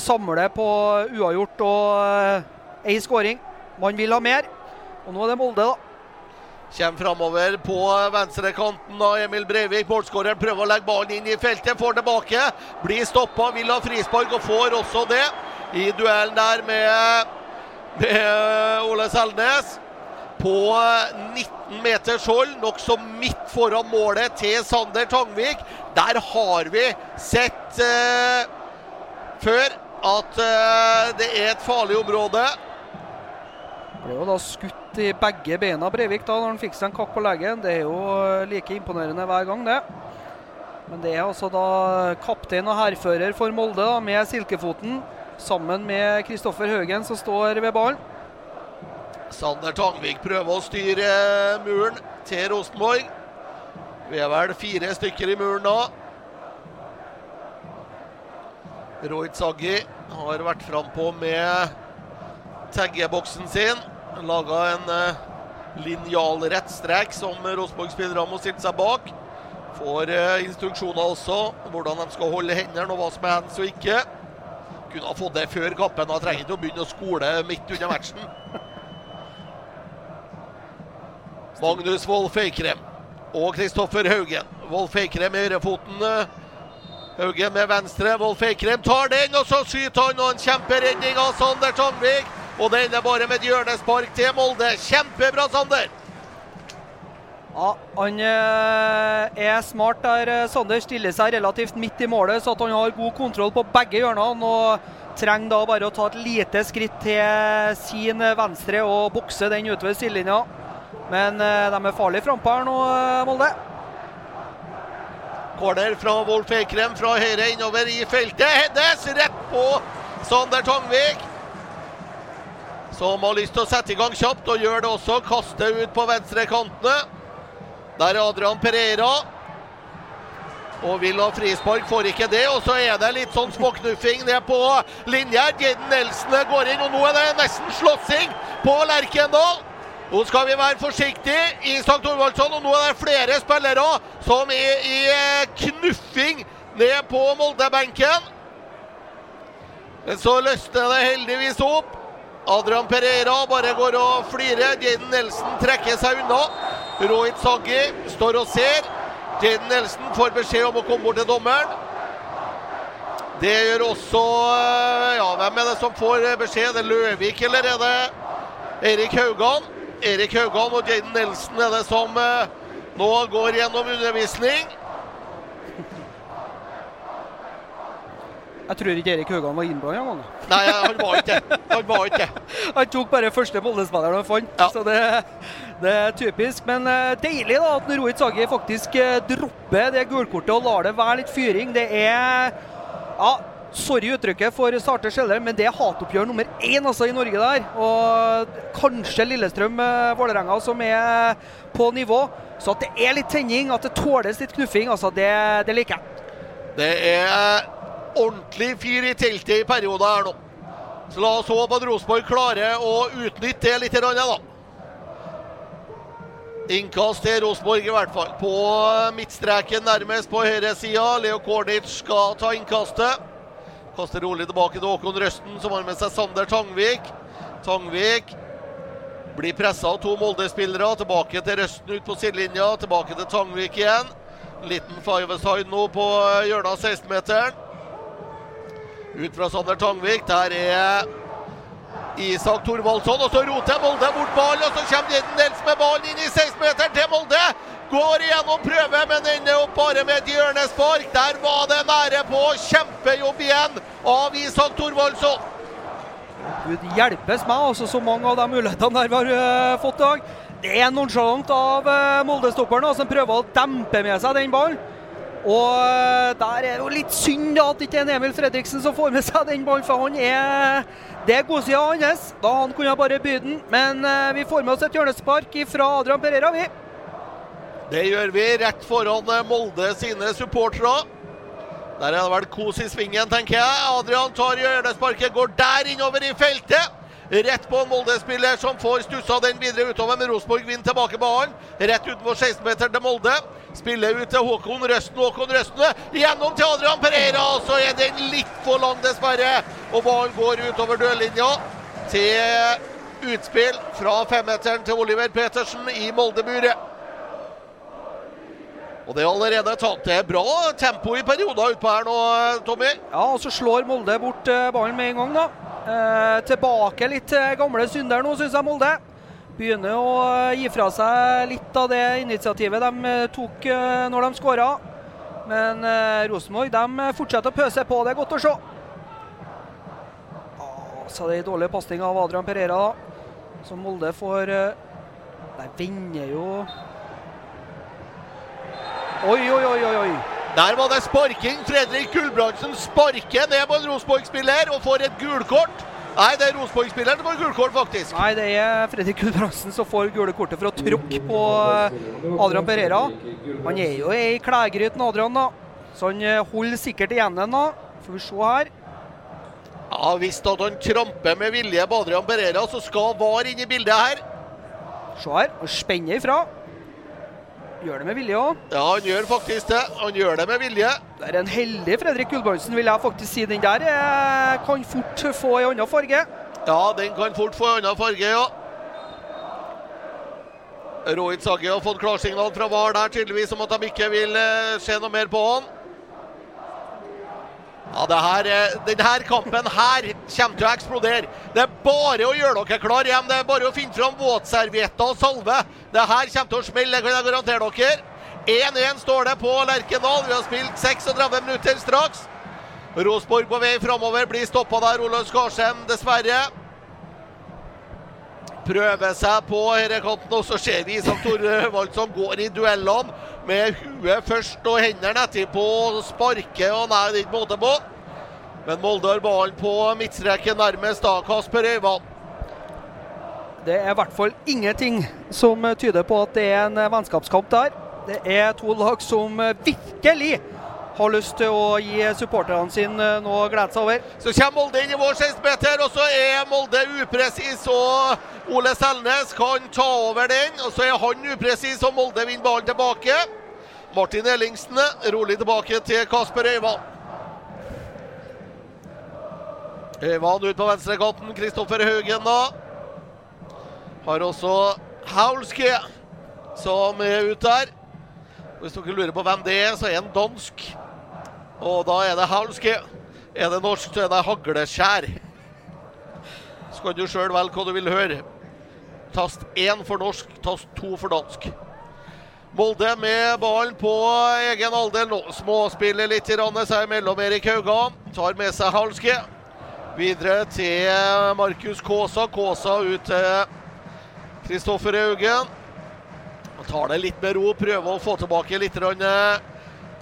samle på uavgjort og ei skåring. Man vil ha mer, og nå er det Molde, da. Kommer framover på venstrekanten av Emil Breivik. Målskåreren prøver å legge ballen inn i feltet, får tilbake. Blir stoppa, vil ha frispark og får også det. I duellen der med med Ole Selnes. På 19 meters hold, nokså midt foran målet til Sander Tangvik. Der har vi sett eh, før at eh, det er et farlig område. Ble jo da skutt i begge beina Breivik da når han fikk seg en kakk på leggen. Det er jo like imponerende hver gang, det. Men det er altså da kaptein og hærfører for Molde da, med Silkefoten sammen med Kristoffer Haugen som står ved ballen. Sander Tangvik prøver å styre muren til Rosenborg. Vi er vel fire stykker i muren nå. Roy Tsaggi har vært frampå med taggeboksen sin. Laga en uh, linjalrett strek som Rosenborg-spillerne må stille seg bak. Får uh, instruksjoner også hvordan de skal holde hendene og hva som er hands og ikke. Kunne ha fått det før kappen. Han trenger ikke å begynne å skole midt under matchen. Magnus Wolff Eikrem og Kristoffer Haugen. Wolff Eikrem i høyrefoten. Haugen med venstre. Wolf Eikrem tar den, og så skyter han. Og en kjemperedning av Sander Tangvik. Og den er bare med et hjørnespark til Molde. Kjempebra, Sander! Ja, Han er smart der. Sander stiller seg relativt midt i målet, så han har god kontroll på begge hjørnene. og Trenger da bare å ta et lite skritt til sin venstre og bokse den utover sidelinja. Men de er farlige frampå her nå, Molde. Corner fra Wolf Eikrem fra høyre innover i feltet. Heddes rett på Sander Tangvik. Som har lyst til å sette i gang kjapt, og gjør det også. Kaster ut på venstre kantene. Der er Adrian Pereira. Og vil ha frispark, får ikke det. Og så er det litt sånn småknuffing ned på linja. Jeden Nelson går inn, og nå er det nesten slåssing på Lerkendal. Nå skal vi være forsiktige i St. Thorvaldsson, og nå er det flere spillere som er i knuffing ned på Molde-benken. Men så løsner det heldigvis opp. Adrian Pereira bare går og flirer. Jaden Nelson trekker seg unna. Rohit Saggi står og ser. Jaden Nelson får beskjed om å komme bort til dommeren. Det gjør også Ja, hvem er det som får beskjed? Er det Løvik, eller er det Erik Haugan? Erik Haugan og Jaden Nelson er det som nå går gjennom undervisning. Jeg tror ikke Erik Haugan var innblanda. Nei, han var ikke det. Han var ikke han tok bare første Molde-spilleren han fant, ja. så det, det, er typisk. Men uh, deilig da at Rohit Sagi faktisk uh, dropper det gulkortet og lar det være litt fyring. Det er Ja, Sorry uttrykket for starter Skjeller, men det er hatoppgjør nummer én altså, i Norge der. Og kanskje Lillestrøm-Vålerenga som er på nivå. Så at det er litt tenning, at det tåles litt knuffing, altså, det, det liker jeg. Det er ordentlig fyr i teltet i perioder her nå. Så la oss håpe at Rosenborg klarer å utnytte det litt. da. Innkast til Rosenborg, i hvert fall. På midtstreken nærmest på høyresida. Leo Kornic skal ta innkastet. Kaster rolig tilbake til Håkon Røsten, som har med seg Sander Tangvik. Tangvik blir pressa av to Molde-spillere. Tilbake til Røsten ut på sidelinja. Tilbake til Tangvik igjen. Liten five-side nå på hjørnet av 16-meteren. Ut fra Sander Tangvik. Der er Isak Thorvaldsson. Og så roter Molde bort ballen, og så kommer Nels med ballen inn i 16-meteren til Molde. Går igjennom prøve, men ender opp bare med et hjørnespark. Der var det nære på. Kjempejobb igjen av Isak Thorvaldsson. Gud hjelpes meg, altså så mange av de mulighetene der vi har uh, fått i dag. Det er nonsjalant av uh, Molde-stopperen som prøver å dempe med seg den ballen. Og uh, der er det jo litt synd at det ikke er Emil Fredriksen som får med seg den ballen, for han er det er godsida hans. Da han kunne bare by den. Men eh, vi får med oss et hjørnespark fra Adrian Pereira, vi. Det gjør vi rett foran eh, Molde sine supportere. Der er det vel kos i svingen, tenker jeg. Adrian tar hjørnesparket, går der innover i feltet. Rett på en Molde-spiller som får stussa den videre utover, men Rosenborg vinner tilbake ballen. Rett utenfor 16-meteren til Molde. Spiller ut til Håkon Røsten. Håkon Røsten gjennom til Adrian Pereira. Så er den litt for lang, dessverre. Og ballen går utover dørlinja til utspill fra femmeteren til Oliver Petersen i Molde-buret. Og det er allerede tatt til bra tempo i perioder utpå her nå, Tommy. Ja, og så slår Molde bort eh, ballen med en gang, da. Eh, tilbake litt til gamle synder nå, syns jeg Molde. Begynner å eh, gi fra seg litt av det initiativet de eh, tok når de skåra. Men eh, Rosenborg fortsetter å pøse på. Det er godt å se. Ah, så det er en dårlig pasning av Adrian Pereira, da. Som Molde får Der vender jo Oi, oi, oi, oi. Der var det sparking. Fredrik Gulbrandsen sparker ned på en Rosenborg-spiller og får et gulkort. Nei, det er Rosenborg-spilleren som får gulkort, faktisk. Nei, det er Fredrik Gudbrandsen som får gule kortet for å tråkke på eh, Adrian Pereira. Han er jo i klægryten, Adrian, da. Så han eh, holder sikkert igjen den, da. Får vi se her. Ja, Hvis at han tramper med vilje på Adrian Pereira, så skal VAR inn i bildet her. Se her. Han spenner ifra. Gjør det med vilje òg. Ja, han gjør faktisk det. Han gjør det med vilje. Det er en heldig Fredrik Gulbrandsen, vil jeg faktisk si. Den der eh, kan fort få en annen farge. Ja, den kan fort få en annen farge, ja. Rohit Sagge har fått klarsignal fra VAR der tydeligvis om at de ikke vil eh, se noe mer på han. Ja, det her, eh, Denne kampen her kommer til å eksplodere. Det er bare å gjøre dere klar hjem. Det er bare å finne fram våtservietter og salve. Det her kommer til å smelle, det kan jeg garantere dere. 1-1 står det på Lerkendal. Vi har spilt 36 minutter straks. Rosenborg på vei framover, blir stoppa der. Olaug Skarsheim, dessverre. Prøver seg på herrekanten. og så ser vi Isak Thorvaldsson går i duellene med huet først og hendene etterpå. Sparker og nei, det er ikke måte på. Men Molde har ballen på midtstreken nærmest da, Kasper Øyvand. Det er i hvert fall ingenting som tyder på at det er en vennskapskamp der. Det er to lag som virkelig har lyst til å gi supporterne sine noe å glede seg over. Så kommer Molde inn i vår 16-meter, og så er Molde upresis. Og Ole Selnes kan ta over den. Og så er han upresis, og Molde vinner ballen tilbake. Martin Ellingsen rolig tilbake til Kasper Øyvald. Øyvald ut på venstrekanten. Kristoffer Haugen da. Har også Haulske som er ute der. Hvis dere lurer på hvem det er, så er han dansk. Og da er det Haulske. Er det norsk, så er det hagleskjær. Så kan du sjøl velge hva du vil høre. Tast én for norsk, tast to for dansk. Molde med ballen på egen alder nå. Småspiller litt seg mellom Erik Haugan. Tar med seg Halske. Videre til Markus Kaasa. Kaasa ut til Kristoffer Haugen. Tar det litt med ro, prøver å få tilbake litt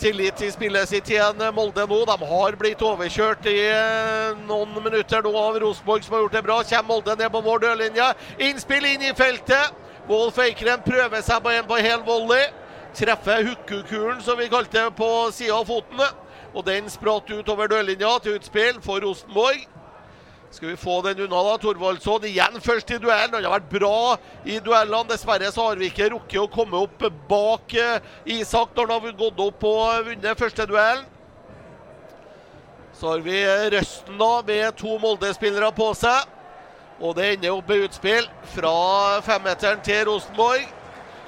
tillit til spillet sitt igjen, Molde nå. De har blitt overkjørt i eh, noen minutter nå av Rosenborg, som har gjort det bra. Kommer Molde ned på vår dørlinje. Innspill inn i feltet. Wolf Eikrem prøver seg på en på hel volley. Treffer hukkukulen, som vi kalte det, på sida av foten. Og den spratt utover dørlinja til utspill for Rosenborg. Skal vi få den unna, da? Thorvaldsson igjen først i duellen. Han har vært bra i duellene. Dessverre så har vi ikke rukket å komme opp bak eh, Isak når han har gått opp og vunnet første duellen. Så har vi Røsten da med to Molde-spillere på seg. Og det ender opp med utspill fra femmeteren til Rosenborg.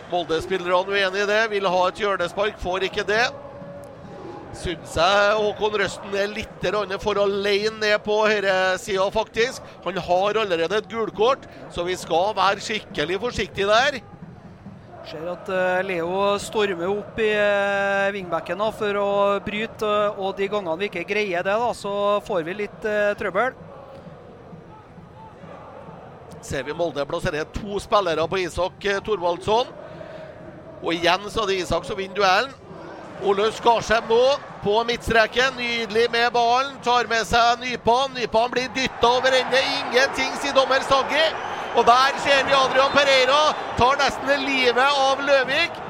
Molde-spillerne uenig i det, vil ha et hjørnespark, får ikke det. Syns jeg Håkon Røsten er litt for alene ned på høyresida, faktisk. Han har allerede et gulkort, så vi skal være skikkelig forsiktige der. Ser at eh, Leo stormer opp i vingbekken for å bryte, og de gangene vi ikke greier det, da, så får vi litt trøbbel. Ser vi Molde plasserer to spillere på Isak Thorvaldsson. Og igjen så er det Isak som vinner duellen. Ole Skarsheim nå på midtstreken. Nydelig med ballen. Tar med seg Nypan. Nypan blir dytta over ende. Ingenting, sier dommer Saggi. Og der ser vi Adrian Pereira tar nesten livet av Løvik.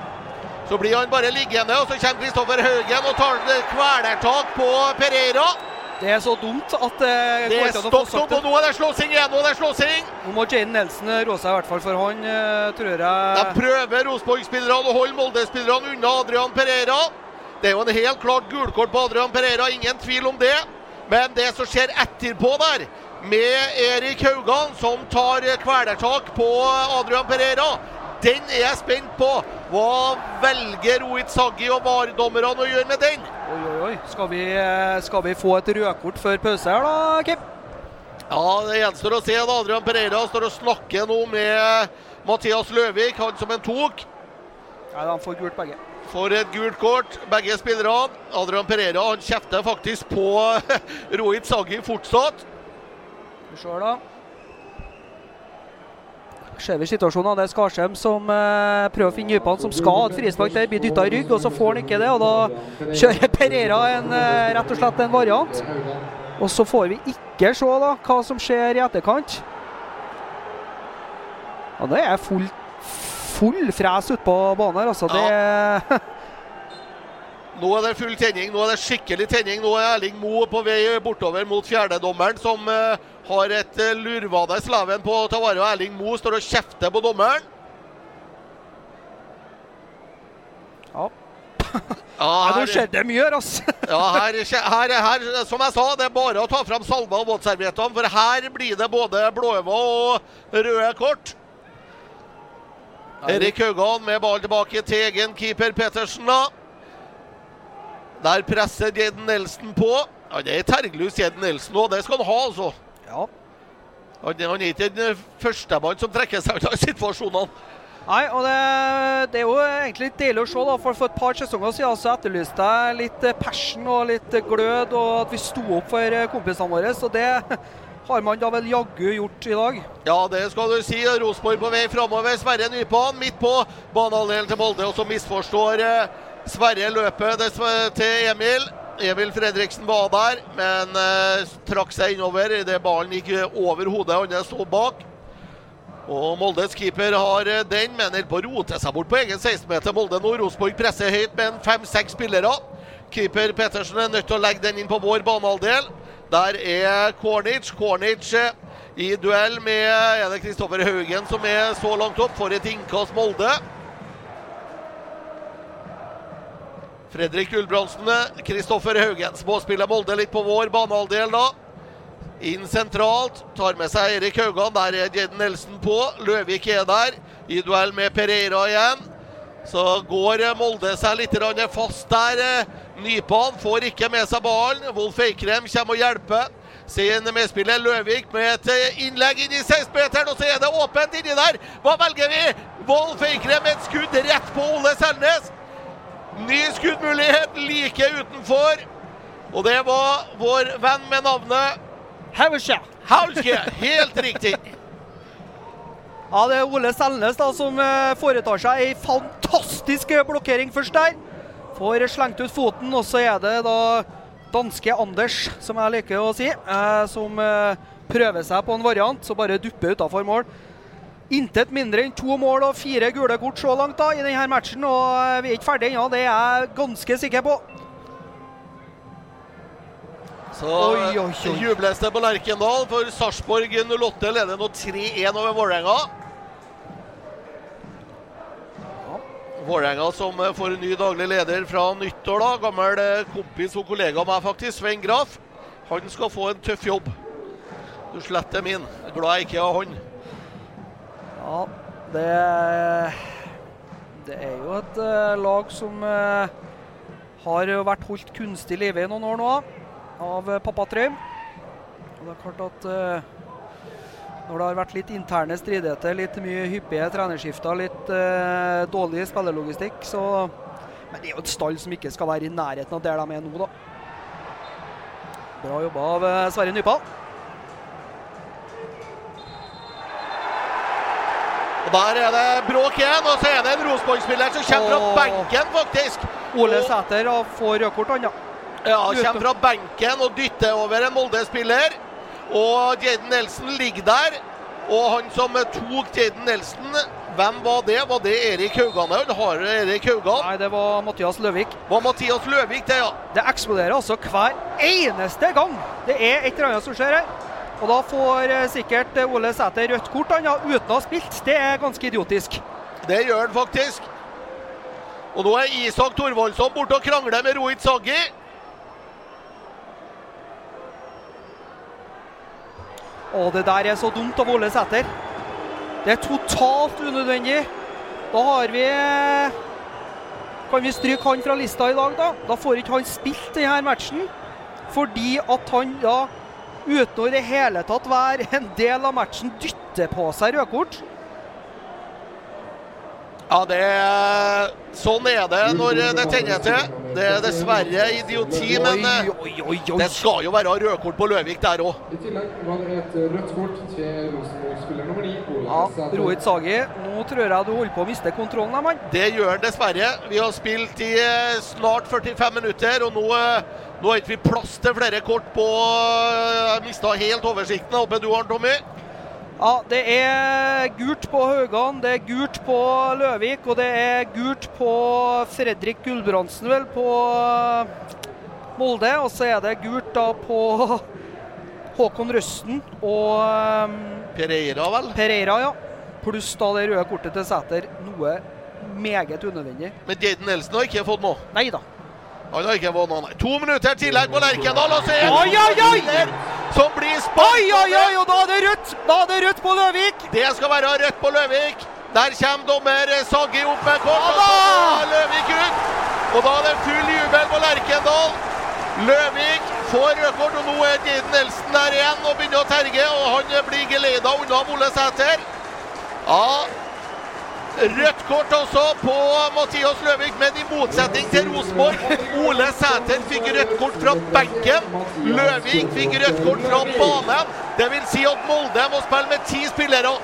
Så blir han bare liggende, og så kommer Kristoffer Haugen og tar kvelertak på Pereira. Det er så dumt at det, det er stopp, og nå er det slåssing igjen! Nå er det slåssing! Nå må Jaden Nelson rå seg, i hvert fall, for han uh, tror jeg De prøver Rosenborg-spillerne å holde Molde-spillerne unna Adrian Pereira. Det er jo en helt klart gulkort på Adrian Pereira, ingen tvil om det. Men det som skjer etterpå der, med Erik Haugan som tar kvelertak på Adrian Pereira, den er jeg spent på. Hva velger Rohit Saggi og VAR-dommerne å gjøre med den? Oi, oi, oi. Skal vi, eh, skal vi få et rødkort før pause her, da, Kim? Ja, det gjenstår å se. da. Adrian Pereira står og snakker nå med Mathias Løvik, han som en tok. Ja, Han får gult begge. Får et gult kort, begge spillerne. Adrian Pereira han kjefter faktisk på Rohit Saggi fortsatt. Vi ser da ser vi situasjonen. Det er Skarsheim som eh, prøver å finne dypene, som skal ha et frispark der. Blir dytta i rygg, og så får han ikke det. og Da kjører Pereira en, eh, rett og slett en variant. Og så får vi ikke se da, hva som skjer i etterkant. Ja, det er full, full fres ute på banen her, altså. Ja. Det Nå er det full tenning. Nå er det skikkelig tenning. Nå er Erling Moe på vei bortover mot fjerdedommeren, som uh, har et uh, lurvade Slaven på Tavaro ta. Erling Moe står og kjefter på dommeren. Ja. ja, her, nå skjedde det mye her, altså. ja, her, her, her, som jeg sa, det er bare å ta fram salva og våtserviettene, for her blir det både blåøyne og røde kort. Erik Haugan med ball tilbake til egen keeper Pettersen. da. Der presser Jeden Nelson på. Ja, det er terglus Jeden Nelson òg, det skal han ha, altså. Ja. Han, han er ikke den førstemann som trekker seg ut av situasjonene. Nei, og det, det, er jo egentlig litt deilig å se. da, for For et par sesonger siden så etterlyste jeg litt eh, passion og litt eh, glød, og at vi sto opp for eh, kompisene våre. Så det har man da vel jaggu gjort i dag. Ja, det skal du si. Rosenborg på vei framover. Sverre Nypan midt på banehalvdelen til Molde, og så misforstår Sverre løpet til Emil. Emil Fredriksen var der, men eh, trakk seg innover idet ballen gikk over hodet hans sto bak. Og Moldes keeper har eh, den, men holder på å rote seg bort på egen 16-meter. Molde nå. Rosenborg presser høyt med fem-seks spillere. Keeper Pettersen er nødt til å legge den inn på vår banehalvdel. Der er Kornic. Kornic eh, i duell med er det Kristoffer Haugen som er så langt opp. For et innkast Molde. Fredrik Gulbrandsen, Kristoffer Haugen. Småspiller Molde litt på vår banehalvdel da. Inn sentralt. Tar med seg Erik Haugan. Der er Jaden Nelson på. Løvik er der. I duell med Pereira igjen. Så går Molde seg litt fast der. Nypan får ikke med seg ballen. Wolf Eikrem kommer og hjelper sin medspiller Løvik med et innlegg inn i 16-meteren, og så er det åpent inni der. Hva velger vi? Wolf Eikrem et skudd rett på Ole Selnes. Ny skuddmulighet like utenfor. Og det var vår venn med navnet Hauske. Hauske, helt riktig. Ja, Det er Ole Selnes da som eh, foretar seg ei fantastisk blokkering først der. Får slengt ut foten, og så er det da danske Anders, som jeg liker å si, eh, som eh, prøver seg på en variant, så bare dupper utafor mål. Intet mindre enn to mål og fire gule kort så langt da i denne matchen, og eh, vi er ikke ferdig ennå, det er jeg ganske sikker på. Så Oi, oi, oi. jubles det på Lerkendal, for Sarpsborg 08 leder nå 3-1 over Vålerenga. Vålerenga som eh, får en ny daglig leder fra nyttår, da. Gammel eh, kompis og kollega av meg, faktisk. Svein Graf. Han skal få en tøff jobb. Du sletter min. Glad jeg ikke har han. Ja, det Det er jo et eh, lag som eh, har vært holdt kunstig i live i noen år nå av eh, pappa Trøim. Og det er klart at når det har vært litt interne stridigheter, litt mye hyppige trenerskifter, litt uh, dårlig spillelogistikk, så Men det er jo et stall som ikke skal være i nærheten av der de er nå, da. Bra jobba av Sverre Nypal. Og Der er det bråk igjen, og så er det en Rosenborg-spiller som kommer fra benken, faktisk. Ole Sæter og får rødt kort, han, ja. Ja, kommer fra benken og dytter over en Molde-spiller. Og Jaden Nelson ligger der. Og han som tok Jaden Nelson, hvem var det? Var det Erik Haugan? Eller har Erik Haugan? Nei, det var Mathias Løvik. Var Mathias Løvik det, ja? Det eksploderer altså hver eneste gang det er et eller annet som skjer her. Og da får eh, sikkert eh, Ole Sæter rødt kort han, ja, uten å ha spilt. Det er ganske idiotisk. Det gjør han faktisk. Og nå er Isak Thorvaldsson borte og krangler med Rohit Saggi. Å, det der er så dumt av Ole Sæter. Det er totalt unødvendig. Da har vi eh, Kan vi stryke han fra lista i dag, da? Da får ikke han spilt denne matchen. Fordi at han da, uten å i det hele tatt være en del av matchen, dytter på seg rødkort. Ja, det sånn er det når det tenner til. Det er dessverre idioti, men eh, oi, oi, oi. det skal jo være rødkort på Løvik der òg. I tillegg var det et rødt kort til Rosenborg-spiller nummer ni, Ja. Rohit Sagi, nå tror jeg du holder på å miste kontrollen, her, mann. Det gjør han dessverre. Vi har spilt i eh, snart 45 minutter, og nå, eh, nå har ikke vi plass til flere kort på Jeg mista helt oversikten. Håper du har den, Tommy? Ja, det er gult på Haugan, det er gult på Løvik, og det er gult på Fredrik Gulbrandsen, vel, på Molde. Og så er det gult da på Håkon Røsten og um, Pereira, vel? Pereira, ja. Pluss da det røde kortet til Sæter. Noe meget unødvendig. Men Jaden Nelson har ikke fått noe. Nei da. Fått nei. To minutter tillegg på Lerkendal, og så er det Oi, oi, oi! som blir Oi, oi, oi! Og da er det rødt! Da er det rødt på Løvik! Det skal være rødt på Løvik. Der kommer dommer Saggi opp med kort, og da! så går Løvik ut. Og da er det full jubel på Lerkendal. Løvik får rødkort, og nå er Jaden Nelson der igjen og begynner å terge. Og han blir geleida unna Ole Sæter. Ja, Rødt kort også på Mathias Løvik, men i motsetning til Rosenborg. Ole Sæter fikk rødt kort fra benken. Løvik fikk rødt kort fra banen. Det vil si at Molde må spille med ti spillere.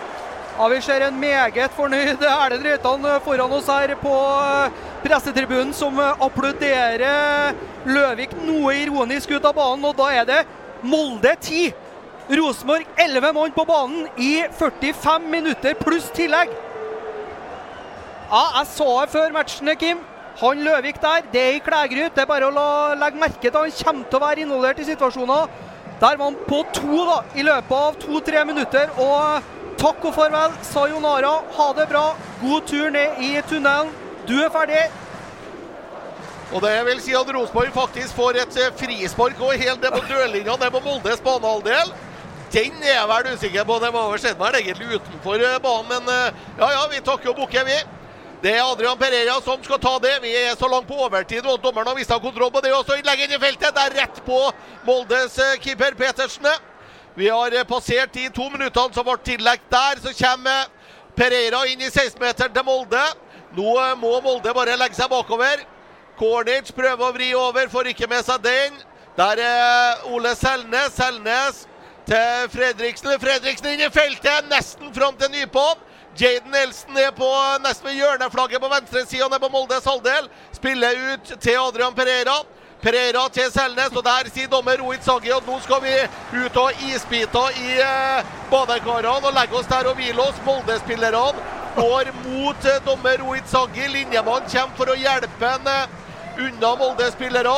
Ja, Vi ser en meget fornøyd Erlend Reitan foran oss her på eh, pressetribunen, som applauderer Løvik noe ironisk ut av banen. Og da er det Molde 10, Rosenborg 11 mann på banen i 45 minutter pluss tillegg. Ja, jeg så det før matchen, Kim. Han Løvik der, det er i Klægryt. Det er bare å la, legge merke til han kommer til å være involvert i situasjoner. Der var han på to da, i løpet av to-tre minutter. Og takk og farvel. Sayonara. Ha det bra. God tur ned i tunnelen. Du er ferdig. Og det vil si at Rosenborg faktisk får et eh, frispark og helt ned på dørlinja ned på Moldes banehalvdel. Den er jeg vel usikker på. Det var vel skjedd meg egentlig utenfor eh, banen, men eh, ja ja, vi takker og bukker, vi. Det er Adrian Pereira som skal ta det. Vi er så langt på overtid og dommeren har mista kontroll på det. Også innlegg inn i feltet. Det er rett på Moldes eh, keeper Petersen. Vi har eh, passert de to minuttene som ble tillagt der. Så kommer Pereira inn i 16-meteren til Molde. Nå eh, må Molde bare legge seg bakover. Cornic prøver å vri over, får ikke med seg den. Der er Ole Selnes. Selnes til Fredriksen. Fredriksen inn i feltet, nesten fram til Nypå'n. Jaden Nelson er på nesten ved hjørneflagget på venstresida nede på Moldes halvdel. Spiller ut til Adrian Pereira. Pereira til Selnes, og der sier dommer Rohit Sagi at nå skal vi ut av isbiter i eh, badekarene og legge oss der og hvile oss. Molde-spillerne går mot eh, dommer Rohit Sagi. Linjemann kommer for å hjelpe en eh, unna Molde-spillerne.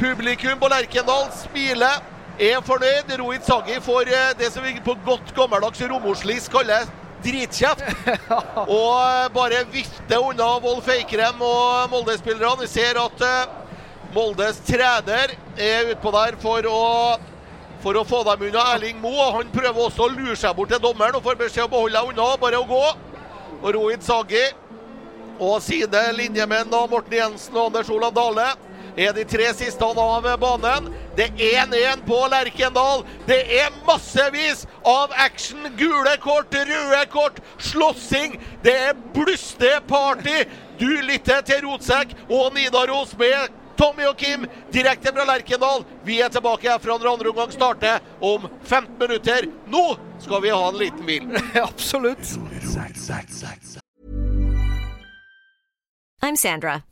Publikum på Lerkendal smiler, er fornøyd. Rohit Sagi får det som vi på godt gammeldags romoslis kaller dritkjeft. og eh, bare vifter unna Wolf Eikrem og Molde-spillerne. Vi ser at eh, Moldes trener er utpå der for å, for å få dem unna Erling Moe. Han prøver også å lure seg bort til dommeren og får beskjed om å holde deg unna, bare å gå. Og Rohit Sagi og sine linjemenn Morten Jensen og Anders Olav Dale er de tre siste av banen. Det er 1-1 på Lerkendal. Det er massevis av action. Gule kort, røde kort, slåssing. Det er bluss, det er party. Du lytter til Rotsekk og Nidaros med Tommy og Kim direkte fra Lerkendal. Vi er tilbake herfra når andre omgang starter om 15 minutter. Nå skal vi ha en liten hvil. Absolutt. I'm Sandra,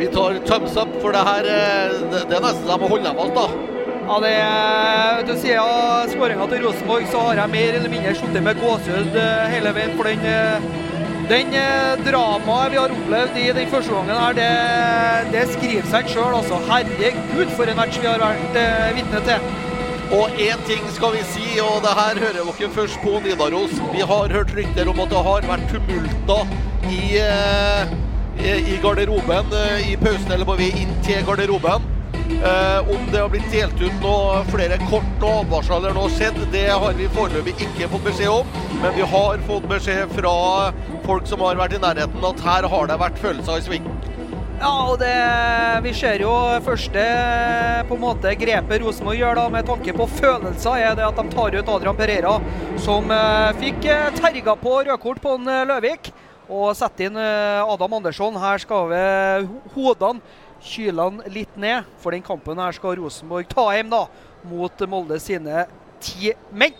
Vi tar thumbs up, for det her eh, det, det er nesten så jeg må holde dem alt, da. Ja, det er, du Siden skåringa til Rosenborg, så har jeg mer eller mindre sittet med gåsehud eh, hele veien. For den, eh, den dramaet vi har opplevd i den første gangen her, det, det skriver seg sjøl. Altså. Herregud, for en match vi har vært eh, vitne til. Og én ting skal vi si, og det her hører dere først på Nidaros. Vi har hørt rykter om at det har vært tumulter i, eh, i garderoben eh, i pausen eller må vi inn til garderoben. Eh, om det har blitt delt ut noe, flere kort og advarsler nå skjedd, det har vi foreløpig ikke fått beskjed om. Men vi har fått beskjed fra folk som har vært i nærheten at her har det vært følelser i sving. Ja, og det, vi ser jo første på en måte grepet Rosenborg gjør da, med tanke på følelser, er det at de tar ut Adrian Pereira, som eh, fikk eh, terga på rødkort på en eh, Løvik, og setter inn eh, Adam Andersson. Her skal vi hodene kyle litt ned, for den kampen her skal Rosenborg ta hjem da, mot Molde sine ti menn.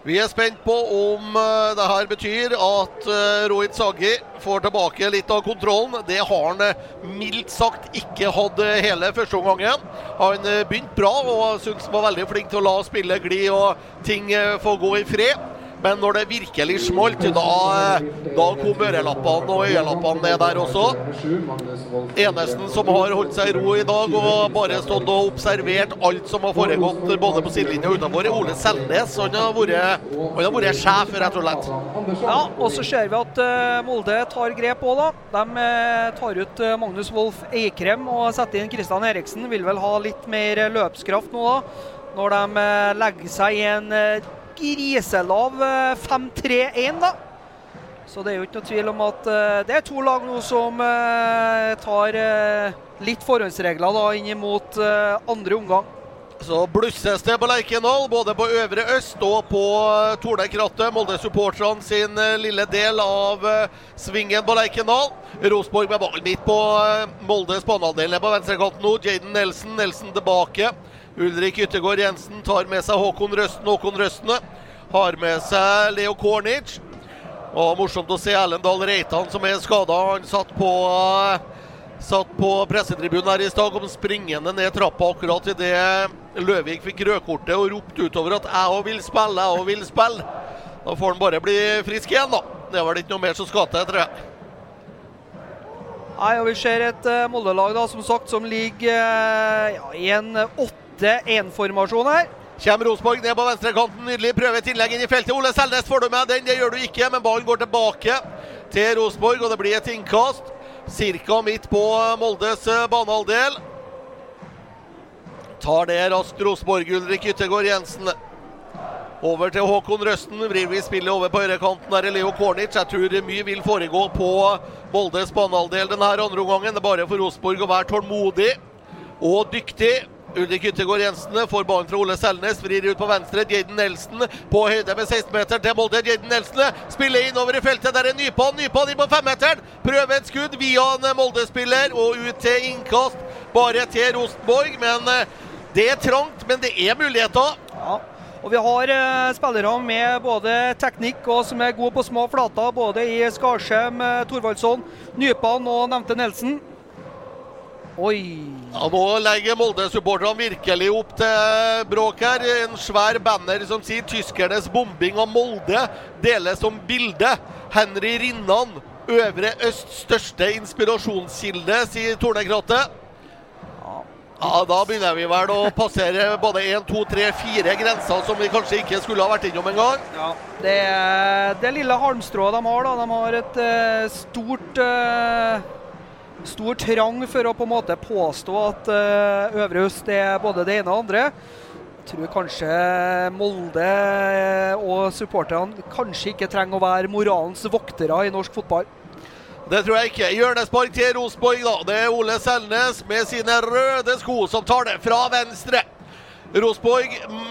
Vi er spent på om eh, det her betyr at uh, Rohit Sagi får tilbake litt av kontrollen. Det har han eh, mildt sagt ikke hatt eh, hele førsteomgangen. Han begynte bra og syntes han var veldig flink til å la spillet gli og ting eh, få gå i fred. Men når det virkelig smalt, da, da kom ørelappene og øyelappene ned der også. Enesen som har holdt seg i ro i dag og bare stått og observert alt som har foregått både på sidelinja og utenfor, er Ole Selnes. Han har vært, han har vært sjef, rett og slett. Ja, og så ser vi at eh, Molde tar grep òg, da. De eh, tar ut eh, Magnus Wolff Eikrem og setter inn Kristian Eriksen. Vil vel ha litt mer løpskraft nå, da. Når de legger seg i en griselav eh, 5-3-1, da. Så det er jo ikke noe tvil om at eh, det er to lag nå som eh, tar eh, litt forhåndsregler da inn mot eh, andre omgang. Så blusses det på Lerkendal, både på Øvre Øst og på eh, Tornekrattet. Molde-supporterne sin eh, lille del av eh, svingen på Lerkendal. Rosenborg med ball midt på eh, Moldes banehalvdel på venstrekanten nå. Jaden Nelson, Nelson tilbake. Ulrik Yttergård Jensen tar med seg Håkon Røsten. Håkon Røstene har med seg Leo Kornic. Og morsomt å se Erlend Dahl Reitan som er skada. Han satt på eh, Satt på pressetribunen her i stad, kom springende ned trappa akkurat idet Løvik fikk rødkortet og ropte utover at 'jeg òg vil spille, jeg òg vil spille'. Da får han bare bli frisk igjen, da. Det er vel ikke noe mer som skal til, tror jeg. Nei, og Vi ser et uh, Molde-lag som sagt, som ligger uh, ja, i en 8-1-formasjon her. Kjem Rosenborg ned på venstrekanten. Nydelig prøve et innlegg inn i feltet. Ole Selnes, får du med den? Det gjør du ikke, men ballen går tilbake til Rosenborg, og det blir et innkast. Cirka midt på Moldes eh, banehalvdel. Tar det raskt Rosenborg. Ulrik Yttergård Jensen. Over til Håkon Røsten. Vrir vi spillet over på høyrekanten. Der er Leo Kornic. Jeg tror mye vil foregå på Moldes banehalvdel denne andre omgangen. Det er bare for Rosenborg å være tålmodig og dyktig. Ulrik Yttergård Jensen får ballen fra Ole Selnes, vrir ut på venstre. Jaden Nelson på høyde med 16-meteren til Molde. Jaden Nelson spiller innover i feltet. Der er Nypan. Nypan inn på femmeteren. Prøver et skudd via en Molde-spiller og ut til innkast. Bare til Rosenborg. Men eh, det er trangt, men det er muligheter. Ja. Og vi har eh, spillere med både teknikk og som er gode på små flater, både i Skarsheim, eh, Thorvaldsson, Nypan og nevnte Nelson. Oi. Ja, nå legger Molde-supporterne virkelig opp til bråk her. En svær banner som sier 'Tyskernes bombing av Molde deles som bilde'. Henry Rinnan, Øvre Østs største inspirasjonskilde, sier Tornekrattet. Ja, Da begynner vi vel å passere både én, to, tre, fire grenser som vi kanskje ikke skulle ha vært innom engang. Ja, det, det lille halmstrået de har, da. De har et uh, stort uh, Stor trang for å på en måte påstå at uh, Øvre Øst er både det ene og det andre. Jeg tror kanskje Molde og supporterne kanskje ikke trenger å være moralens voktere i norsk fotball. Det tror jeg ikke. Hjørnespark til Rosenborg, da. Det er Ole Selnes med sine røde sko som tar det fra venstre. Rosenborg mm,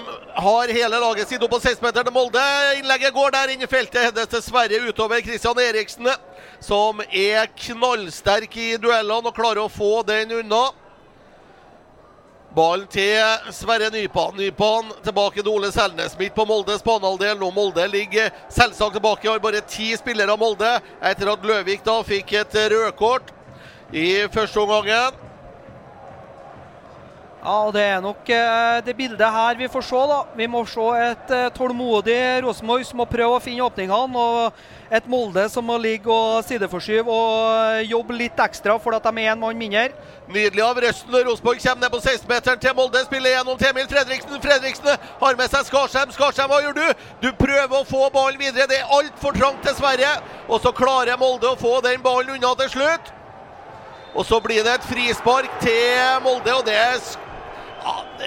har hele laget sitt opp på 16-meteren til Molde. Innlegget går der inn i feltet. Hennes dessverre utover Christian Eriksen, som er knallsterk i duellene og klarer å få den unna. Ballen til Sverre Nypan. Nypan tilbake til Ole Selnes. Midt på Moldes banehalvdel. Nå Molde ligger selvsagt tilbake. Har bare ti spillere av Molde etter at Løvik da fikk et rødkort i første omgangen. Ja, Det er nok eh, det bildet her vi får se. da. Vi må se et eh, tålmodig Rosenborg som må prøve å finne åpningene. Og et Molde som må ligge og sideforskyve og eh, jobbe litt ekstra for at de er en mann mindre. Nydelig av Røsten. Rosenborg kommer ned på 16-meteren til Molde. Spiller gjennom til Emil Fredriksen. Fredriksen har med seg Skarsheim. Skarsheim, hva gjør du? Du prøver å få ballen videre. Det er altfor trangt, dessverre. Og så klarer Molde å få den ballen unna til slutt. Og så blir det et frispark til Molde, og det er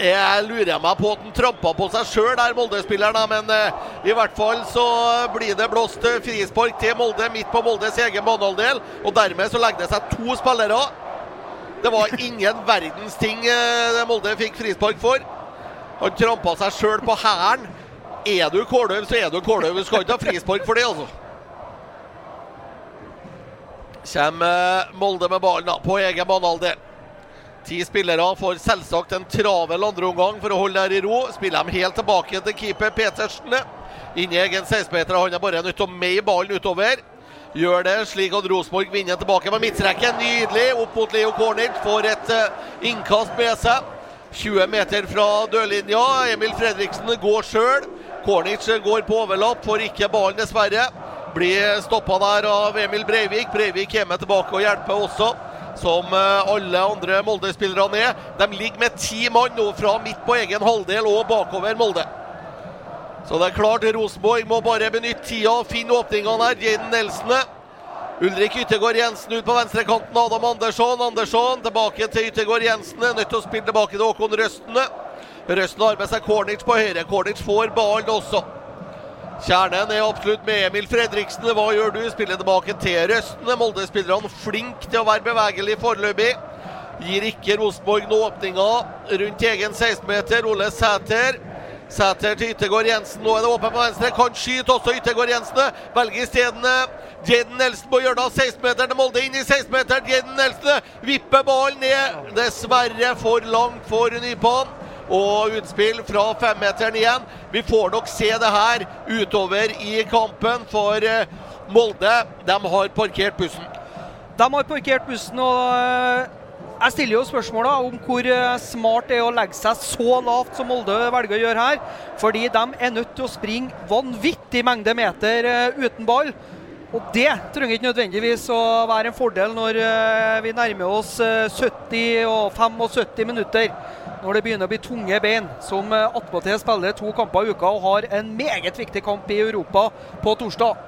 jeg lurer meg på at han trampa på seg sjøl der, Molde-spilleren. Men eh, i hvert fall så blir det blåst frispark til Molde midt på Moldes egen banehalvdel. Og dermed så legger det seg to spillere. Det var ingen verdens ting eh, Molde fikk frispark for. Han trampa seg sjøl på hælen. Er du kåløv, så er du kåløv. Du skal ikke ha frispark for det, altså. Kommer Molde med ballen på egen banehalvdel. Ti spillere får selvsagt en travel andreomgang for å holde der i ro. Spiller dem helt tilbake til keeper Petersen. Inni egen 16-meter. Han er bare nødt til å meie ballen utover. Gjør det slik at Rosenborg vinner tilbake med midtrekken. Nydelig opp mot Leo Kornic. Får et uh, innkast med seg. 20 meter fra dørlinja. Emil Fredriksen går sjøl. Kornic går på overlapp, får ikke ballen, dessverre. Blir stoppa der av Emil Breivik. Breivik kommer tilbake og hjelper også som alle andre Molde-spillerne er. De ligger med ti mann nå fra midt på egen halvdel og bakover Molde. Så det er klart Rosenborg må bare benytte tida og finne åpningene her. Jaden Nelson. Ulrik Yttergård Jensen ut på venstrekanten. Adam Andersson. Andersson tilbake til Yttergård Jensen. Nødt til å spille tilbake til Håkon Røstene. Røsten har med seg Cornich på høyre. Cornich får ballen også. Kjernen er absolutt med Emil Fredriksen. Hva gjør du? Spiller tilbake til Røsten. Molde-spillerne flink til å være bevegelig foreløpig. Gir ikke Rosenborg noen åpninger rundt egen 16-meter. Ole Sæter. Sæter til Yttergård Jensen. Nå er det åpent på venstre. Kan skyte også Yttergård Jensen. Velger isteden Jaden Nelson på hjørnet av 16-meteren til Molde. Inn i 16-meteren. Jaden Nelson vipper ballen ned. Dessverre for langt for Nypan. Og utspill fra femmeteren igjen. Vi får nok se det her utover i kampen, for eh, Molde de har parkert bussen. De har parkert bussen, og eh, jeg stiller jo spørsmålet om hvor eh, smart det er å legge seg så lavt som Molde velger å gjøre her. Fordi de er nødt til å springe vanvittig mengde meter uten ball. Og det trenger ikke nødvendigvis å være en fordel når vi nærmer oss eh, 70 og 75 minutter. Når det begynner å bli tunge bein, som eh, attpåtil spiller to kamper i uka og har en meget viktig kamp i Europa på torsdag.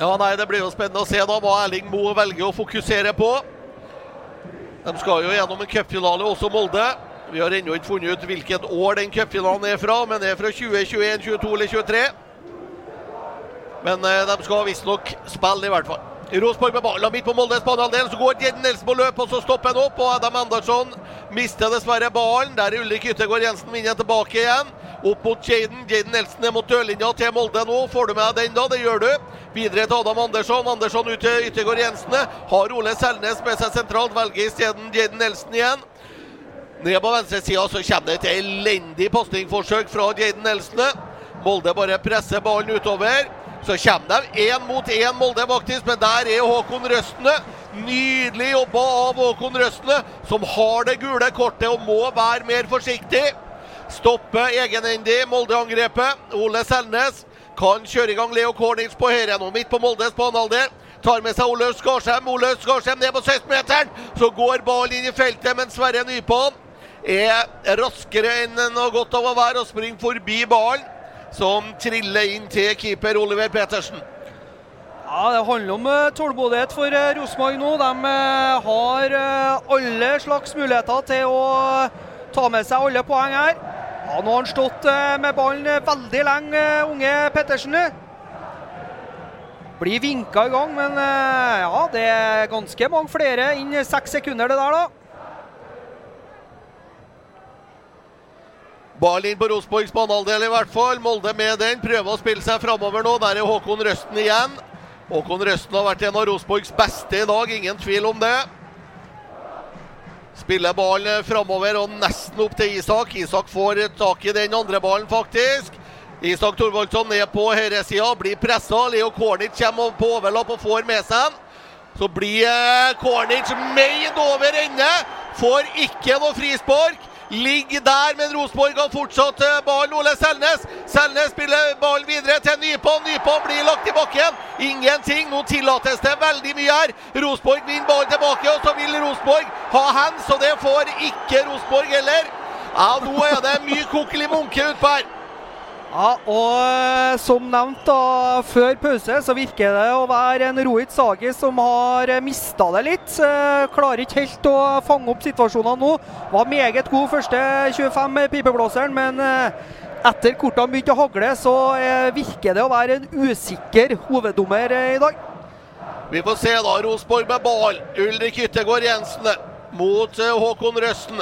Ja, nei, Det blir jo spennende å se da hva Erling Moe velger å fokusere på. De skal jo gjennom en cupfinale, også Molde. Vi har ennå ikke funnet ut hvilket år den cupfinalen er fra, men det er fra 2021, 22 eller 23. Men eh, de skal visstnok spille, i hvert fall. Rosenborg med ballen midt på Moldes banehalvdel. Så går Jedden Nelson på løp, og så stopper han opp. Og Adam Andersson mister dessverre ballen. Der er Ulrik Yttergård Jensen vinner tilbake igjen. Opp mot Jaden. Jaden Nelson er mot dørlinja til Molde nå. Får du med deg den, da? Det gjør du. Videre til Adam Andersson. Andersson ut til Yttergård Jensen. Har Ole Selnes med seg sentralt. Velger isteden Jaden Nelson igjen. Ned på venstresida kommer det et elendig pasningsforsøk fra Jaden Nelson. Molde bare presser ballen utover. Så kommer de én mot én, Molde faktisk, men der er Håkon Røstene. Nydelig jobba av Håkon Røstene, som har det gule kortet og må være mer forsiktig. Stoppe egenhendig Molde-angrepet. Ole Selnes kan kjøre i gang Leo Cornings på høyre nå, midt på Moldes banehalvdel. Tar med seg Ole Skarsheim. Ole Skarsheim ned på 16-meteren. Så går ballen inn i feltet, men Sverre Nypan er raskere enn noe godt av å være og springer forbi ballen som triller inn til keeper Oliver Petersen. Ja, Det handler om uh, tålmodighet for uh, Rosenborg nå. De uh, har alle slags muligheter til å ta med seg alle poeng her. Ja, Nå har han stått med ballen veldig lenge, unge Pettersen. Blir vinka i gang, men ja, det er ganske mange flere inn seks sekunder, det der, da. Ball inn på Rosenborgs banehalvdel i hvert fall. Molde med den. Prøver å spille seg framover nå. Der er Håkon Røsten igjen. Håkon Røsten har vært en av Rosenborgs beste i dag, ingen tvil om det. Spiller ballen framover og nesten opp til Isak. Isak får tak i den andre ballen, faktisk. Isak Thorvaldsson ned på høyresida, blir pressa. Leo Kornic kommer på overlapp og får med seg. Så blir Kornic meid over ende. Får ikke noe frispark. Ligger der, men Rosenborg har fortsatt ballen. Ole Selnes. Selnes spiller ballen videre til Nypon. Nypon blir lagt i bakken. Ingenting. Nå tillates det veldig mye her. Rosenborg vinner ballen tilbake, og så vil Rosenborg ha hands, og det får ikke Rosenborg heller. Ja, nå er det mye kokkeli munke utpå her. Ja, og eh, som nevnt da, før pause, så virker det å være en Rohit Sagi som har mista det litt. Eh, Klarer ikke helt å fange opp situasjonene nå. Var meget god første 25 pipeblåseren, men eh, etter kortene begynte å hagle, så eh, virker det å være en usikker hoveddommer eh, i dag. Vi får se da. Rosenborg med ball. Ulrik Yttergård Jensen mot eh, Håkon Røsten.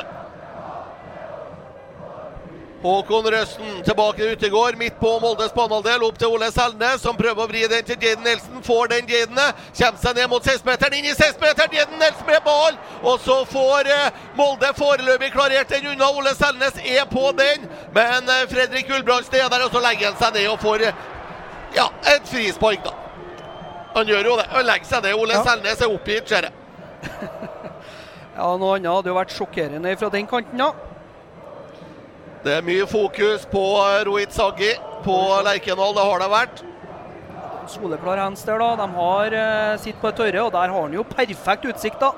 Håkon Røsten tilbake til Utegård, midt på Moldes banehalvdel. Opp til Ole Selnes, som prøver å vri den til Jaden Nelson. Får den Jadene. Kommer seg ned mot 16-meteren, inn i 16-meteren. Jaden Nelson med ball! Og så får eh, Molde foreløpig klarert den unna. Ole Selnes er på den, men eh, Fredrik Gulbrandsen er der, og så legger han seg ned og får eh, ja, et frispark, da. Han gjør jo det. Han legger seg ned. Ole Ja. Selnes er oppgitt, ser jeg. Ja, Noe annet hadde jo vært sjokkerende fra den kanten, ja. Det er mye fokus på eh, Rohit Saggi på Lerkendal. Det har det vært. Soleklar hands der, da. De har uh, sitt på det tørre, og der har han jo perfekt utsikt, da.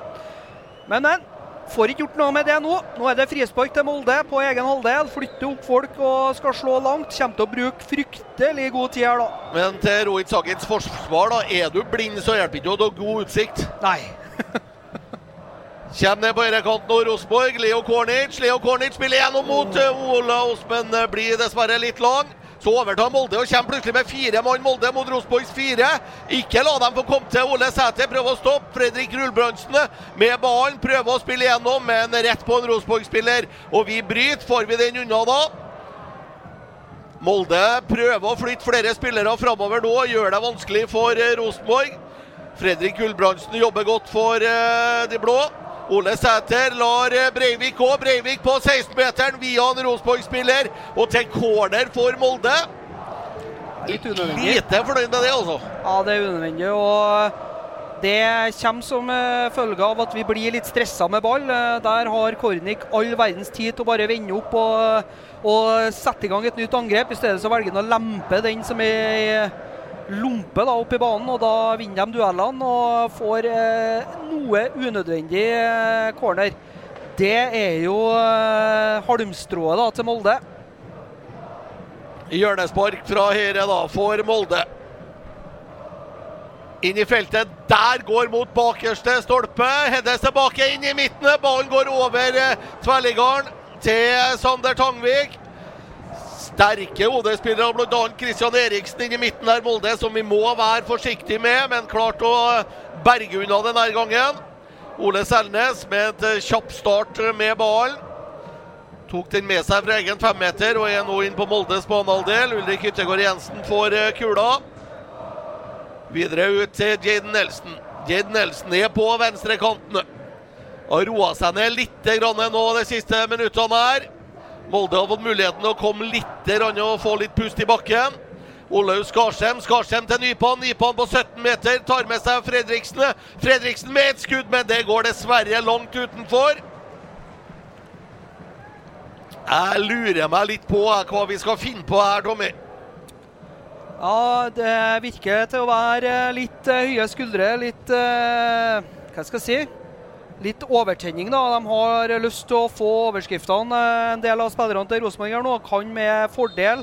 Men, men. Får ikke gjort noe med det nå. Nå er det frispark til Molde på egen halvdel. Flytter opp folk og skal slå langt. Kommer til å bruke fryktelig god tid her, da. Men til Rohit Saggins forsvar, da. Er du blind, så hjelper ikke å ha god utsikt. Nei. Kommer ned på høyrekanten og Rosenborg. Leo Kornic. Leo Kornic spiller gjennom mot eh, Ola Osmen. eh, Blir dessverre litt lang. Så overtar Molde og kommer plutselig med fire mann Molde mot Rosenborgs fire. Ikke la dem få komme til. Ole Sæter prøver å stoppe. Fredrik Rulbrandsen med ballen prøver å spille gjennom, men rett på en Rosenborg-spiller. Og vi bryter. Får vi den unna da? Molde prøver å flytte flere spillere framover nå, gjør det vanskelig for eh, Rosenborg. Fredrik Gulbrandsen jobber godt for de blå. Ole Sæter lar eh, Breivik gå. Breivik på 16-meteren via en Rosenborg-spiller. Og til corner for Molde. Litt unødvendig. Lite fornøyd med det, altså. Ja, det er unødvendig. og det kommer som eh, følge av at vi blir litt stressa med ball. Eh, Der har Kornik all verdens tid til å bare vende opp og, og sette i gang et nytt angrep. I stedet så velger han å lempe den som er i lompe da, opp i banen, og da vinner de duellene og får eh, noe unødvendig eh, corner. Det er jo eh, halmstrået da, til Molde. Hjørnespark fra høyre for Molde. Inn i feltet. Der går mot bakerste stolpe. Heddes tilbake inn i midten. Ballen går over eh, tverrliggeren til Sander Tangvik. Sterke OD-spillere, bl.a. Christian Eriksen inn i midten der, Molde, som vi må være forsiktig med, men klart å berge unna denne gangen. Ole Selnes med et eh, kjapp start med ballen. Tok den med seg fra egen femmeter og er nå inn på Moldes banehalvdel. Ulrik Yttergård Jensen får eh, kula. Videre ut til Jaden Nelson. Jaden Nelson er på venstrekanten. Har roa seg ned litt nå de siste minuttene her. Molde har fått muligheten å komme litt og få litt pust i bakken. Olaug Skarsheim. Skarsheim til Nypan. Nypan på 17 meter. Tar med seg Fredriksen. Fredriksen med et skudd, men det går dessverre langt utenfor. Jeg lurer meg litt på eh, hva vi skal finne på her, Tommy. Ja, det virker til å være litt eh, høye skuldre, litt eh, Hva skal jeg si? Litt overtenning, da. De har lyst til å få overskriftene. Eh, En del av spillerne til Rosenborg nå kan med fordel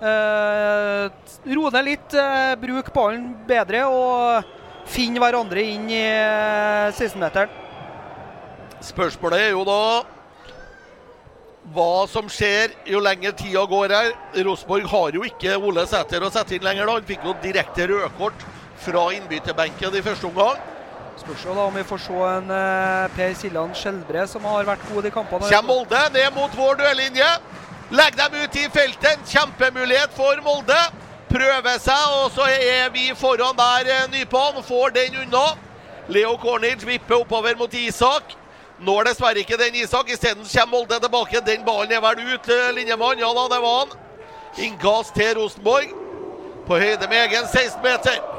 eh, roe ned litt, eh, bruke ballen bedre og finne hverandre inn i eh, 16-meteren. Spørsmålet er jo da hva som skjer jo lenger tida går her. Rosenborg har jo ikke Ole Sæter å sette inn lenger. da. Han fikk jo direkte rødkort fra innbytterbenken i første omgang. Spørs om vi får se en eh, Per Siljan Skjelbre som har vært god i kampene. Kjem Molde ned mot vår duellinje. Legg dem ut i feltet. En kjempemulighet for Molde. Prøver seg, og så er vi foran der eh, Nypan. Får den unna. Leo Cornich vipper oppover mot Isak. Når dessverre ikke den Isak. Isteden kommer Molde tilbake. Den ballen er vel ut, eh, linjemann. Ja da, det var han. Innkast til Rosenborg. På høyde med egen 16-meter.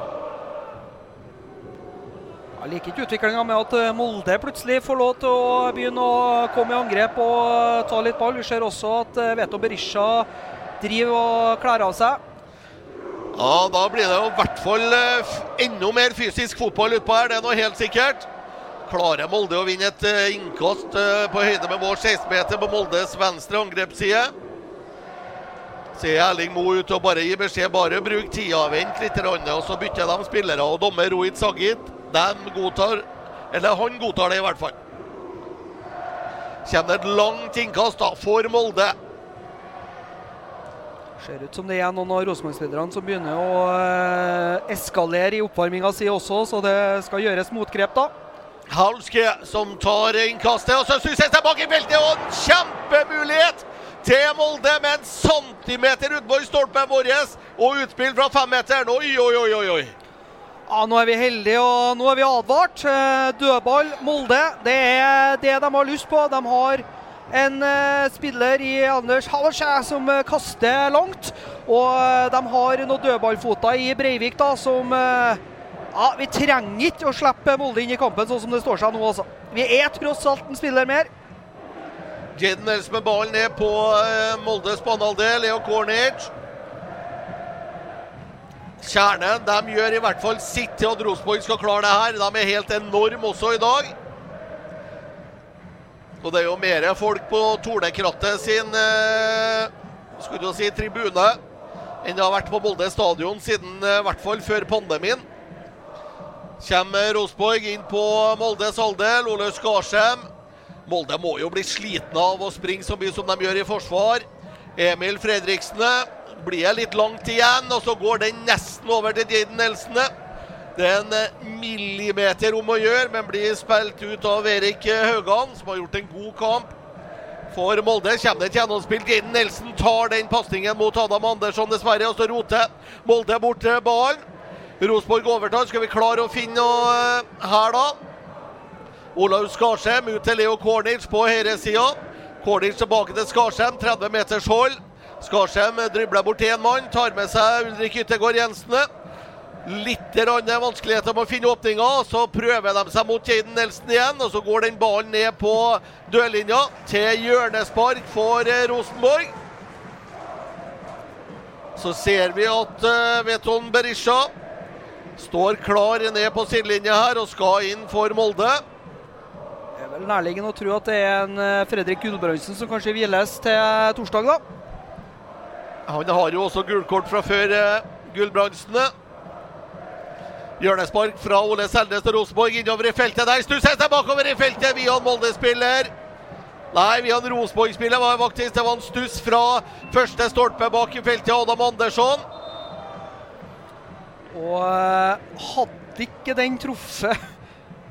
Jeg liker ikke utviklinga med at eh, Molde plutselig får lov til å begynne å komme i angrep og eh, ta litt ball. Vi ser også at eh, Veto Berisha driver og kler av seg. Ja, da blir det jo i hvert fall enda mer fysisk fotball utpå her. Det er noe helt sikkert. Klarer Molde å vinne et innkast på høyde med vår 16-meter på Moldes venstre angrepsside? Ser Erling Moe ut og bare gir beskjed bare bruk tida, vent litt, og så bytter de spillere. Og dommer Rohit Sagit, de godtar Eller han godtar det i hvert fall. Kommer det et langt innkast da for Molde. Ser ut som det er noen av Rosenborg-spillerne som begynner å eh, eskalere i oppvarminga si også, så det skal gjøres motgrep da. Halske som tar innkastet, og så suser det bak i feltet, og en kjempemulighet til Molde med en centimeter utenfor stolpen vår, og utspill fra femmeteren. Oi, oi, oi, oi, oi. Ja, Nå er vi heldige, og nå er vi advart. Eh, Dødball, Molde. Det er det de har lyst på. De har en eh, spiller i Anders Hallersjæ som eh, kaster langt. Og de har noen dødballfoter i Breivik da, som Ja, vi trenger ikke å slippe Molde inn i kampen sånn som det står seg nå, altså. Vi er tross alt en spiller mer. Jaden Nelson med ballen ned på Moldes banehalvdel. Leo Kornic. Kjernen de gjør i hvert fall sitt til at Rosenborg skal klare det her. De er helt enorme også i dag. Og det er jo mer folk på Tornekrattet sin eh, skulle si, tribune enn det har vært på Molde stadion siden eh, i hvert fall før pandemien. Kommer Rosenborg inn på Moldes halvdel. Ole Skarsheim. Molde må jo bli slitne av å springe så mye som de gjør i forsvar. Emil Fredriksen blir det litt langt igjen, og så går den nesten over til Jaden Nelson. Det er en eh, millimeter om å gjøre, men blir spilt ut av Erik Haugan, som har gjort en god kamp for Molde. Kommer det et gjennomspill. Jaden Nelson tar den pasningen mot Adam Andersson, dessverre. Og så roter Molde bort ballen. Rosenborg overtar. Skal vi klare å finne noe eh, her, da? Olaug Skarsheim ut til Leo Kornic på høyresida. Kornic tilbake til Skarsheim. 30 meters hold. Skarsheim dribler bort én mann, tar med seg Ulrik Yttergård Jensen. Litt vanskeligheter med å finne åpninga. Så prøver de seg mot Jaden Nelson igjen. Og så går den ballen ned på dørlinja til hjørnespark for eh, Rosenborg. Så ser vi at uh, Veton Berisha står klar ned på sidelinja her og skal inn for Molde. Det er vel nærliggende å tro at det er en eh, Fredrik Gulbrandsen som kanskje hviles til torsdag, da. Han har jo også gulkort fra før, eh, Gulbrandsen. Hjørnespark fra Ole Selnes til Rosenborg innover i feltet. Der stusses det bakover i feltet via en Molde-spiller. Nei, via en Rosenborg-spiller var faktisk det var en stuss fra første stolpe bak i feltet, Adam Andersson. Og uh, hadde ikke den truffet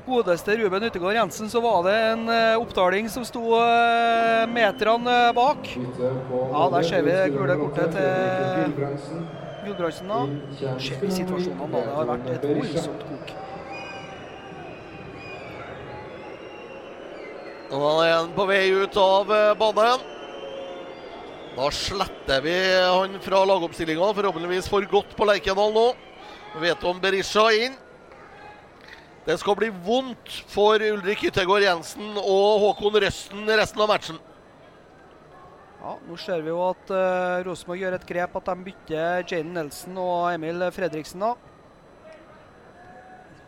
godeste Ruben Utegård Jensen, så var det en uh, oppdaling som sto uh, meterne bak. Ja, der ser vi gule kortet til Gudbrandsen. da. Ser vi situasjonene da. Det har vært et voldsomt kok. Nå er han på vei ut av banen. Da sletter vi han fra lagoppstillinga, forhåpentligvis for godt på Lerkendal nå. Vet om Berisha inn. Det skal bli vondt for Ulrik Yttergård Jensen og Håkon Røsten resten av matchen. Ja, Nå ser vi jo at uh, Rosenborg gjør et grep at de bytter Jaden Nelson og Emil Fredriksen. da.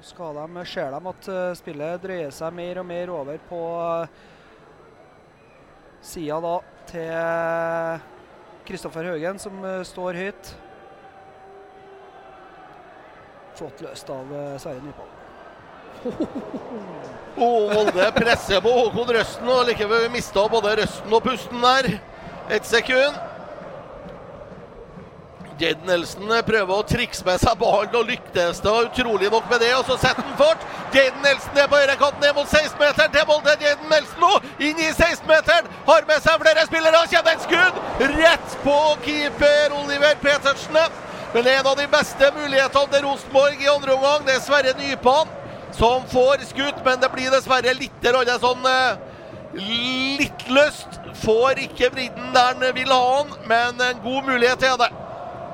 Så skal de, ser de at uh, spillet drøyer seg mer og mer over på uh, sida da til Kristoffer Haugen, som uh, står høyt. Flott løst av uh, Sverre Nypall. Oh, Molde presser på Håkon Røsten, og likevel mista både Røsten og pusten der. Et sekund. Jed Nelson prøver å trikse med seg ballen og lyktes det utrolig nok med det. Og så setter han fart. Jaden Nelson er på høyrekanten ned mot 16-meteren til Molde. Jaden Nelson nå inn i 16-meteren. Har med seg flere spillere. Kommer et skudd rett på keeper Oliver Petersen. Men en av de beste mulighetene til Rosenborg i andre omgang, det er Sverre Nypan som får skutt, men det blir dessverre litt sånn litt lyst. Får ikke vridden der han vil ha han, men en god mulighet til det.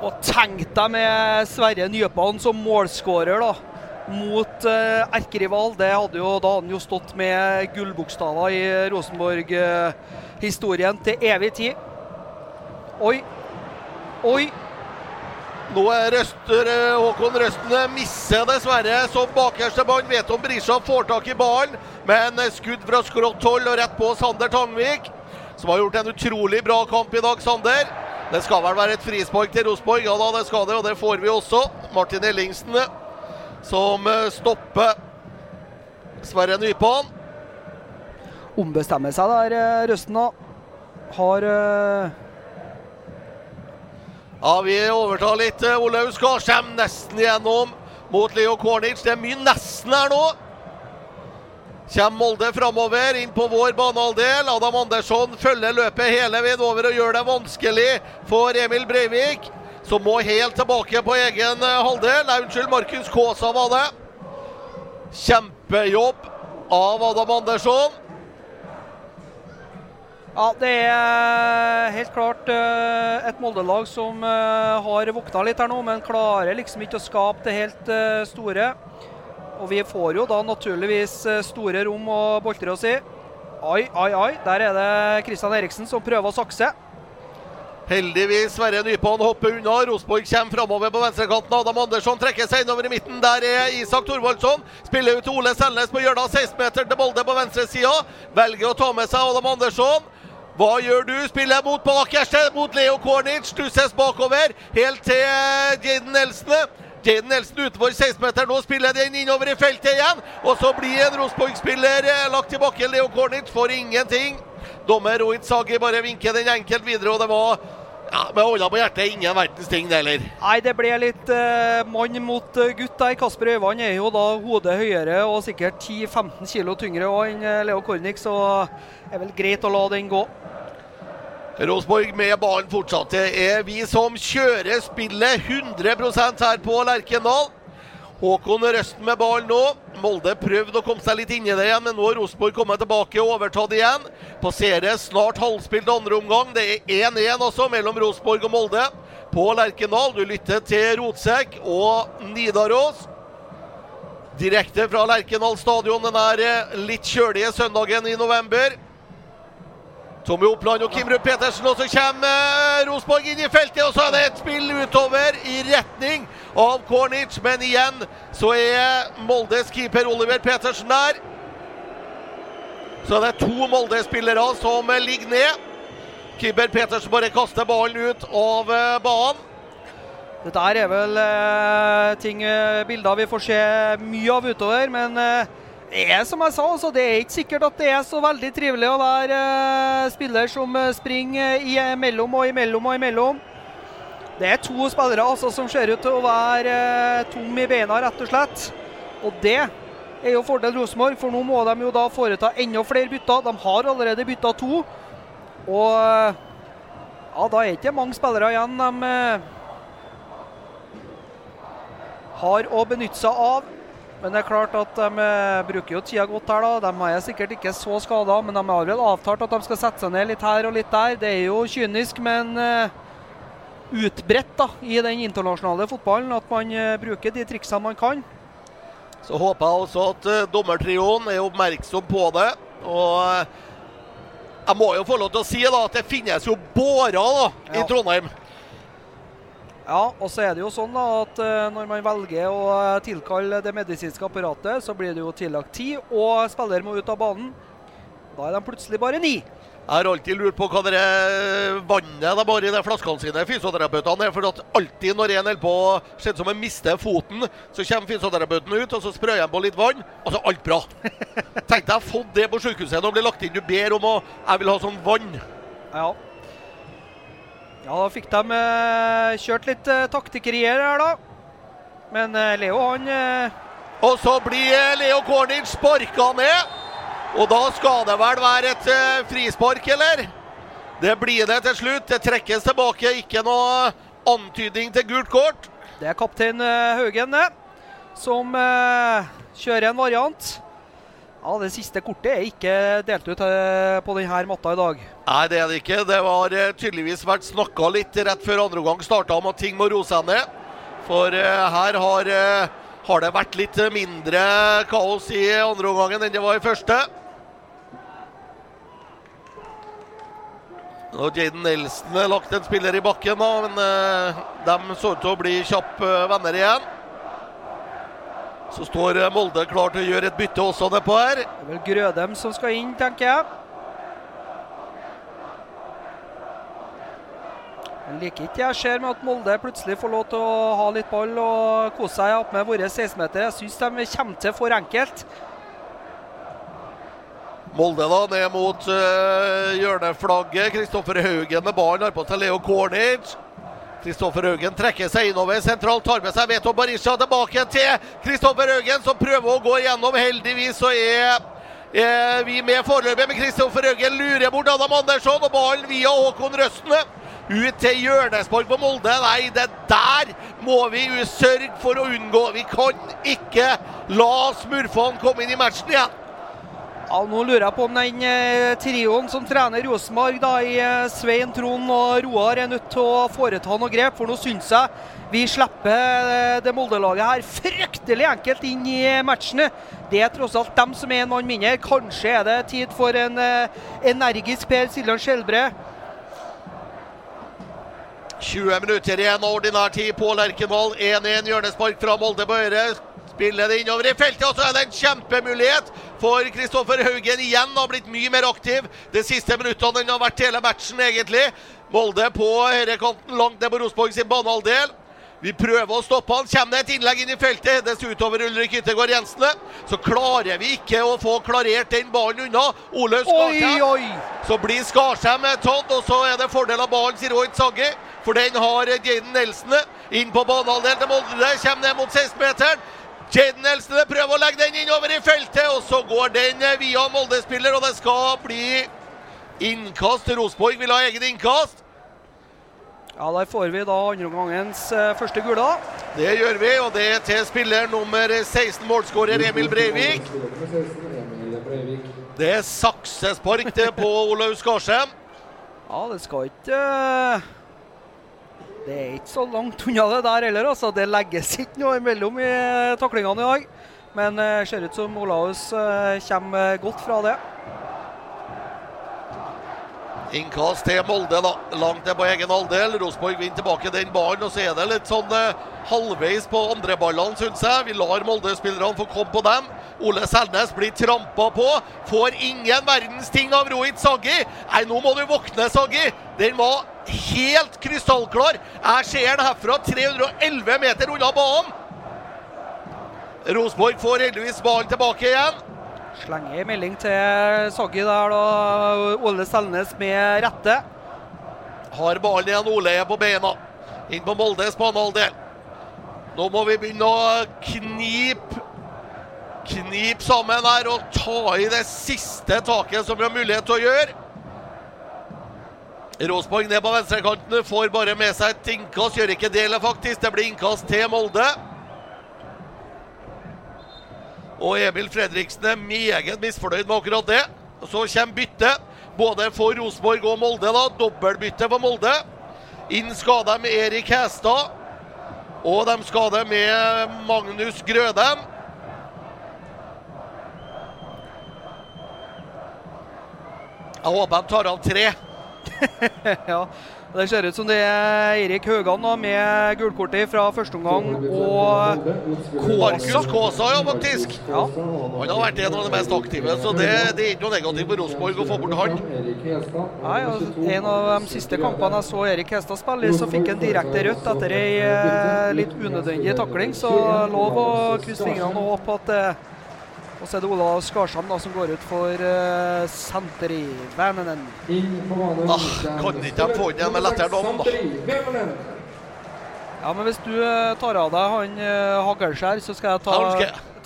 Og tenk deg med Sverre Nypan som målskårer, da. Mot eh, erkerival. Det hadde jo, da han jo stått med gullbokstaver i Rosenborg-historien til evig tid. Oi. Oi. Nå er Røster, Håkon Røsten misser dessverre som bakerste mann. Vet om Brisja får tak i ballen, men skudd fra skrått hold og rett på Sander Tangvik, som har gjort en utrolig bra kamp i dag, Sander. Det skal vel være et frispark til Rosenborg, ja da, det skal det, og det får vi også. Martin Ellingsen som stopper Sverre Nypan. Ombestemmer seg der, Røsten. Har ja, vi overtar litt. Olaug Skarsheim nesten igjennom mot Leo Kornic. Det er mye nesten her nå. Kjem Molde framover inn på vår banehalvdel. Adam Andersson følger løpet hele veien over og gjør det vanskelig for Emil Breivik, som må helt tilbake på egen halvdel. Nei, unnskyld, Markus Kaasa var det. Kjempejobb av Adam Andersson. Ja, det er helt klart uh, et Molde-lag som uh, har våkna litt her nå, men klarer liksom ikke å skape det helt store. Og vi får jo da naturligvis store rom å boltre oss i. Ai, ai, ai. Der er det Kristian Eriksen som prøver å sakse. Heldigvis Sverre Nypan hopper unna. Rosborg kommer framover på venstrekanten. Adam Andersson trekker seg innover i midten. Der er Isak Thorvaldsson. Spiller ut til Ole Selnes på hjørnet. 16-meter til Molde på venstresida. Velger å ta med seg Adam Andersson. Hva gjør du? Spiller mot bakerste, mot Leo Kornic. Stusses bakover, helt til Jaden Elsen. Jaden Nelson utenfor 16-meteren. Nå spiller den innover i feltet igjen. Og så blir en Rosenborg-spiller eh, lagt til bakken. Leo Kornic får ingenting. Dommer Rohit Sagi bare vinker den enkelt videre, og det var Ja, Med hånda på hjertet, ingen verdens ting, det heller. Nei, det ble litt eh, mann mot eh, gutt der. Kasper Øyvand er jo da hodet høyere og sikkert 10-15 kilo tyngre enn eh, Leo Kornik, så det er vel greit å la den gå. Rosenborg med ballen fortsatt. Det er vi som kjører spillet 100% her på Lerkendal. Håkon Røsten med ball nå. Molde prøvde å komme seg litt inn i det igjen, men nå har Rosenborg kommet tilbake og overtatt igjen. Passerer snart halvspilt andre omgang. Det er 1-1 også mellom Rosenborg og Molde på Lerkendal. Du lytter til Rotsekk og Nidaros. Direkte fra Lerkendal stadion denne litt kjølige søndagen i november. Tommy Oppland og Kimrud Petersen, og så kommer Rosenborg inn i feltet. Og så er det et spill utover i retning av Kornic, men igjen så er Moldes keeper Oliver Petersen der. Så er det to Molde-spillere som ligger ned. Keeper Petersen bare kaster ballen ut av banen. Dette er vel eh, ting, bilder vi får se mye av utover, men eh, det er som jeg sa, altså, det er ikke sikkert at det er så veldig trivelig å være uh, spiller som springer imellom og imellom og imellom. Det er to spillere altså, som ser ut til å være uh, tom i beina, rett og slett. Og det er jo fordel Rosenborg, for nå må de jo da foreta enda flere bytter. De har allerede bytta to. Og ja, da er ikke mange spillere igjen de har å benytte seg av. Men det er klart at de eh, bruker jo tida godt her. da. De er sikkert ikke så skada, men de har vel avtalt at de skal sette seg ned litt her og litt der. Det er jo kynisk, men uh, utbredt da, i den internasjonale fotballen at man uh, bruker de triksene man kan. Så håper jeg også at dommertrioen er oppmerksom på det. Og jeg må jo få lov til å si da, at det finnes jo bårer da, ja. i Trondheim. Ja, og så er det jo sånn da at uh, når man velger å eh, tilkalle det medisinske apparatet, så blir det jo tillagt tid, og spiller må ut av banen. Da er de plutselig bare ni. Jeg har alltid lurt på hva det vannet de har i de flaskene sine, fysioterapeutene, er. For at alltid når en holder på ser ut som en mister foten, så kommer fysioterapeuten ut, og så sprøyer han på litt vann, og så er alt bra. Tenk deg få det på sykehuset når det blir lagt inn. Du ber om å Jeg vil ha sånn vann. Ja. Ja, da fikk de eh, kjørt litt eh, taktikkerier her, da. Men eh, Leo, han Og så blir Leo Kornic sparka ned. Og da skal det vel være et frispark, eller? Det blir det til slutt. Det trekkes tilbake. Ikke noe antydning til gult kort. Det er kaptein Haugen, det, som kjører en variant. Ja, Det siste kortet er ikke delt ut eh, på denne matta i dag. Nei, det er det ikke. Det var eh, tydeligvis vært snakka litt rett før andre omgang starta om at ting må roe seg ned. For uh, her har, har, det vært litt mindre kaos i andre omgangen enn det var i første. Og Jaden Nelson lagt en spiller i bakken, da, men de så ut til å bli kjappe venner igjen. Så står eh, Molde klar til å gjøre et bytte også nedpå her. Det er vel Grødem som skal inn, tenker jeg. Jeg liker ikke jeg ser med at Molde plutselig får lov til å ha litt ball og kose seg opp med våre 16-meter. Jeg syns de kommer til for enkelt. Molde da ned mot uh, hjørneflagget. Kristoffer Haugen med ballen har på seg Leo Cornic. Kristoffer Haugen trekker seg innover sentralt, tar med seg Veto Barisha tilbake til Kristoffer Haugen, som prøver å gå igjennom. Heldigvis så er, vi med foreløpig, men Kristoffer Haugen lurer bort Adam Andersson og ballen via Håkon Røstene. Ut til hjørnespark på Molde. Nei, det der må vi sørge for å unngå. Vi kan ikke la smurfene komme inn i matchen igjen. Ja, nå lurer jeg på om den eh, trioen som trener Rosenborg, i eh, Svein, Trond og Roar, er nødt til å foreta noe grep. For nå syns jeg vi slipper eh, det Molde-laget her fryktelig enkelt inn i matchene. Det er tross alt dem som er en mann mindre. Kanskje er det tid for en energisk Per Siljan Skjelbre. 20 minutter igjen av ordinær tid på Lerkendal. 1-1 hjørnespark fra Molde på høyre. Spiller det innover i feltet, og så er det en kjempemulighet for Kristoffer Haugen. Igjen har blitt mye mer aktiv de siste minuttene enn har vært hele matchen, egentlig. Molde på høyrekanten, langt ned på Rosenborg sin banehalvdel. Vi prøver å stoppe han. Kommer det et innlegg inn i feltet, hedes utover Ulrik Yttergård Jensen. Så klarer vi ikke å få klarert den ballen unna. Olaug Skarsheim. Så blir Skarsheim tatt, og så er det fordel av ballen, sier Roit Sagge. For den har Jaden Nelson inn på banehalvdelen til Molde. Kommer ned mot 16-meteren. Jaden Elstede prøver å legge den innover i feltet, og så går den via Molde-spiller, og det skal bli innkast. Rosenborg vil ha egen innkast. Ja, Der får vi da andreomgangens eh, første gule. Det gjør vi, og det er til spiller nummer 16, målskårer Emil Breivik. Spiller nummer 16, Emil Breivik. Det er saksespark på Olaug Skarsheim. Ja, det skal ikke eh, Det er ikke så langt unna det der heller, altså. Det legges ikke noe imellom i taklingene i dag. Men det ser ut som Olaus eh, kommer godt fra det. Innkast til Molde. Langt ned på egen halvdel. Rosenborg vinner tilbake den ballen, og så er det litt sånn eh, halvveis på andre ballene, syns jeg. Vi lar Molde-spillerne få komme på dem. Ole Selnes blir trampa på. Får ingen verdens ting av Rohit Saggi. Nei, nå må du våkne, Saggi. Den var helt krystallklar. Jeg ser den herfra 311 meter unna banen. Rosenborg får heldigvis ballen tilbake igjen. Slenger en melding til Soggy der, da. Ole Selnes med rette. Har ballen igjen. Ole er på beina. Inn på Moldes banehalvdel. Nå må vi begynne å knipe Knipe sammen her og ta i det siste taket som vi har mulighet til å gjøre. Rosenborg ned på venstrekanten får bare med seg et innkast. Gjør ikke det, eller faktisk. Det blir innkast til Molde. Og Emil Fredriksen er meget misfornøyd med akkurat det. Så kommer byttet, både for Rosenborg og Molde. da, Dobbeltbytte for Molde. Inn skal de Erik Hestad. Og de skal det med Magnus Grødem. Jeg håper de tar av tre. ja, Det ser ut som det er Eirik Høgan da, med gulkortet fra første omgang og Markus Kaasa, ja, faktisk. Ja. Han har vært en av de mest aktive, så det, det er ikke noe negativt for Rosenborg å få bort han. Nei, En av de siste kampene jeg så Erik Hestad spille, så fikk han direkte rødt etter ei eh, litt unødvendig takling. Så lov å krysse fingrene og håpe at eh, Og så er det Ola Skarsheim da, som går ut for uh, Santeri Vänenen. Inn. Ah, kan ikke de få inn en med lettere dom, da? Ja, men hvis du eh, tar av deg han uh, Hagelskjær, så skal jeg ta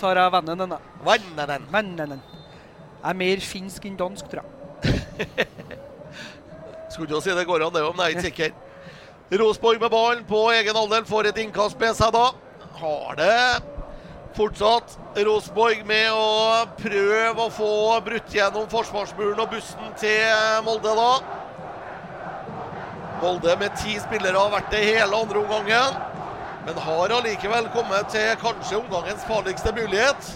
tar jeg jeg. Vennenen. Vennenen. Jeg er mer finsk enn dansk, tror jeg. Skulle jo si det går an, det, men jeg er ikke sikker. Rosborg med ballen på egen halvdel får et innkast med seg da. Har det fortsatt Rosenborg med å prøve å få brutt gjennom forsvarsmuren og bussen til Molde da. Molde med ti spillere har vært det hele andre omgangen, men har allikevel kommet til kanskje omgangens farligste mulighet.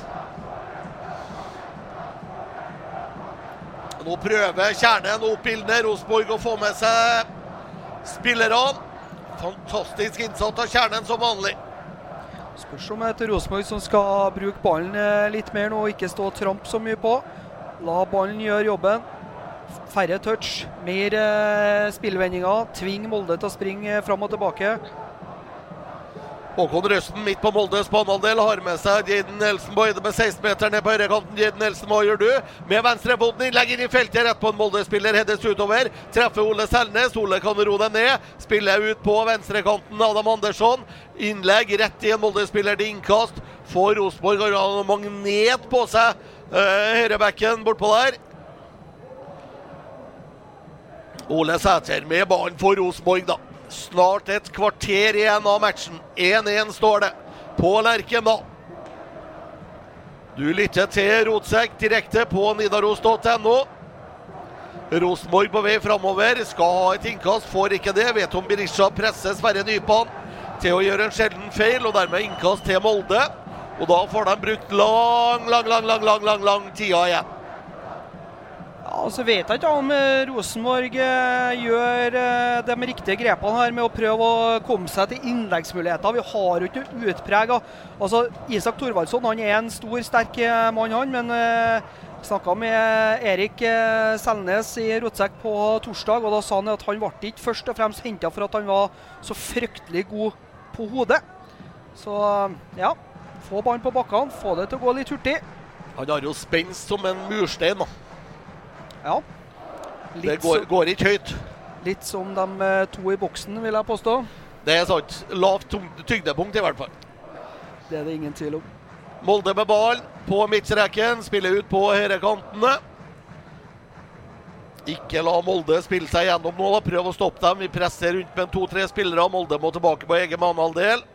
Nå prøver kjernen og oppildne Rosenborg å få med seg spillerne. Fantastisk innsats av kjernen som vanlig. Spørs om er Rosenborg som skal bruke ballen eh, litt mer nå og ikke stå og trampe så mye på. La ballen gjøre jobben. Færre touch, mer eh, spillvendinger. Tving Molde til å springe fram og tilbake. Håkon Røsten midt på Moldes banehalvdel har med seg Jaden Nelson Det med 16-meter ned på høyrekanten. Jaden hva gjør du? Med venstrefoten innlegg inn i feltet, rett på en Molde-spiller. Hedes utover. Treffer Ole Selnes. Ole kan ro det ned. Spiller ut på venstrekanten. Adam Andersson. Innlegg rett i en Molde-spiller til innkast. Får Rosenborg har han magnet på seg. Høyrebekken bortpå der. Ole Sæter med ballen for Rosenborg, da. Snart et kvarter igjen av matchen. 1-1 står det på Lerkendal. Du lytter til Rotsekk direkte på nidaros.no. Rosenborg på vei framover. Skal ha et innkast, får ikke det. Vet om Berisha presser Sverre Nypan til å gjøre en sjelden feil, og dermed innkast til Molde. Og da får de brukt lang, lang, lang, lang, lang, lang, lang tida igjen. Ja, så vet jeg ikke om eh, Rosenborg eh, gjør eh, de riktige grepene her med å prøve å komme seg til innleggsmuligheter. Vi har jo ikke noe altså, Isak Thorvaldsson han er en stor, sterk mann, han. Men jeg snakka med Erik Selnes i Rotsekk på torsdag, og da sa han at han ble ikke først og fremst henta for at han var så fryktelig god på hodet. Så ja, få ballen på bakkene, få det til å gå litt hurtig. Han har jo spenst som en murstein. da. Ja. Det går, går ikke høyt. litt som de eh, to i boksen, vil jeg påstå. Det er sant. Lavt tyngdepunkt, i hvert fall. Det er det ingen tvil om. Molde med ball på midtstreken. Spiller ut på høyrekantene. Ikke la Molde spille seg gjennom nå. da. Prøv å stoppe dem. Vi presser rundt med to-tre spillere. Molde må tilbake på egen banehalvdel.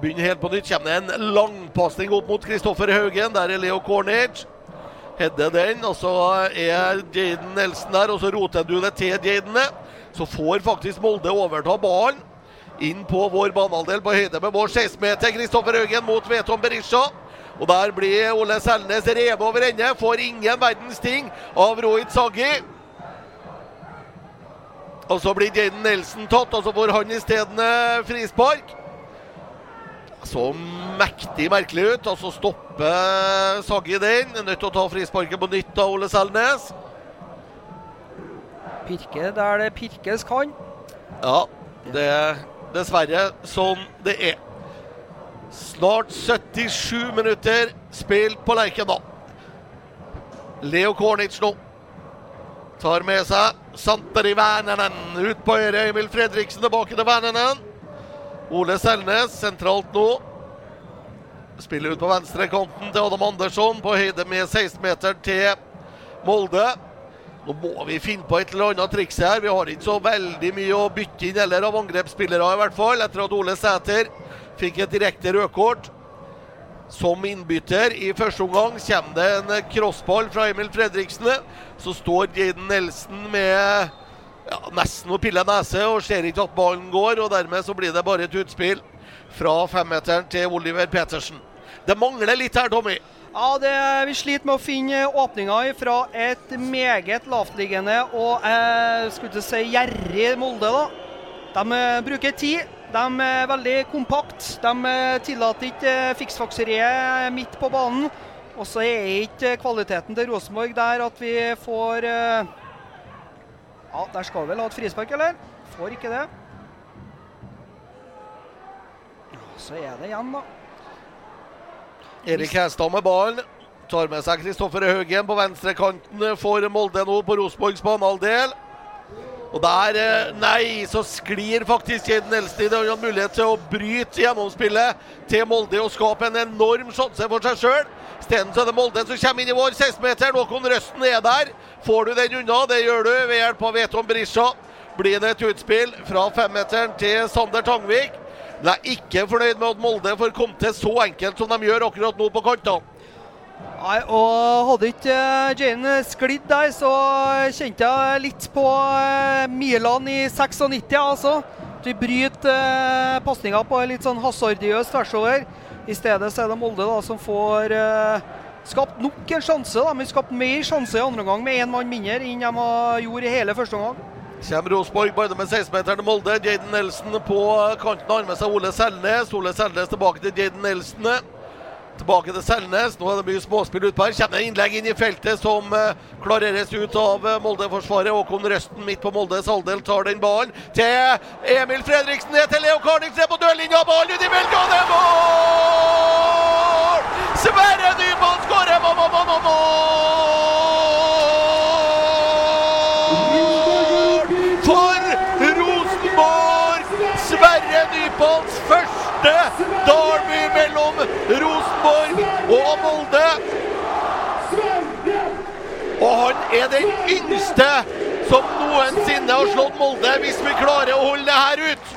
Begynner helt på nytt. Kommer det en langpasning opp mot Kristoffer Haugen. Der er Leo Cornage. Hedder den, og så er Jaden Nelson der, og så roter du det til Jadene. Så får faktisk Molde overta ballen. Inn på vår banehalvdel på høyde med vår 16-meter. Kristoffer Haugen mot Veton Berisha. Og der blir Ole Selnes revet over ende. Får ingen verdens ting av Rohit Saggi. Og så blir Jaden Nelson tatt, og så får han isteden frispark. Så mektig merkelig ut. Og så stopper Saggi den. Nødt til å ta frisparket på nytt av Ole Selnes. Pirke der det pirkes kan. Ja, det er dessverre sånn det er. Snart 77 minutter spilt på Lerkendal. Leo Kornic nå tar med seg Santeri Vernenen ut på høyre. Emil Fredriksen tilbake til Vernenen. Ole Selnes sentralt nå. Spiller ut på venstrekanten til Adam Andersson på høyde med 16-meter til Molde. Nå må vi finne på et eller annet triks her. Vi har ikke så veldig mye å bytte inn heller av angrepsspillere, i hvert fall. Etter at Ole Sæter fikk et direkte rødkort som innbytter i første omgang. Kommer det en crossball fra Emil Fredriksen, så står Jaden Nelson med ja, nesten å pille nese og ser ikke at ballen går. og Dermed så blir det bare et utspill fra femmeteren til Oliver Petersen. Det mangler litt her, Tommy. Ja, det, Vi sliter med å finne åpninger fra et meget lavtliggende og eh, skulle si gjerrig Molde. da. De eh, bruker tid. De er veldig kompakt. De eh, tillater ikke eh, fiksfakseriet midt på banen. Og så er ikke kvaliteten til Rosenborg der at vi får eh, Ja, der skal vel ha et frispark, eller? Får ikke det. Så er det igjen, da. Erik Hestad med ballen. Tar med seg Kristoffer Haugen på venstrekanten for Molde nå på Rosenborgs banehalvdel. Og der, eh, nei, så sklir faktisk Jaden det. Han har mulighet til å bryte gjennomspillet til Molde og skape en enorm sjanse for seg sjøl. Isteden er det Molde som kommer inn i vår 16-meter. Håkon Røsten er der. Får du den unna? Det gjør du ved hjelp av Veton Brisja. Blir det et utspill fra femmeteren til Sander Tangvik. Men jeg er ikke fornøyd med at Molde får komme til så enkelt som de gjør akkurat nå på kantene. Nei, og Hadde ikke uh, Jane sklidd der, så kjente jeg litt på uh, Milan i 96. altså. De bryter uh, pasninga på litt sånn hasardiøs tversover. I stedet så er det Molde da, som får skapt nok en sjanse. da, men skapt mer sjanse i andre omgang med én mann mindre enn de gjort i hele første omgang. Kjem Rosborg bare med 16-meteren til Molde. Jaden Nelson på kanten har med seg Ole Selnes. Ole Selnes tilbake til Jaden Nelson. Tilbake til Selnes. Nå er det mye småspill utpå her. Det innlegg inn i feltet som uh, klareres ut av uh, Molde-forsvaret. Håkon Røsten midt på Moldes halvdel tar den ballen til Emil Fredriksen. Ned til Leo Karnings ned på dørlinja. Ballen ut i og det er mål! Sverre Nyman skårer! Mål, mål, mål, mål! For Rosenborg! Sverre Nypans første derby mellom Rosenborg og Molde. Og han er den yngste som noensinne har slått Molde, hvis vi klarer å holde det her ut.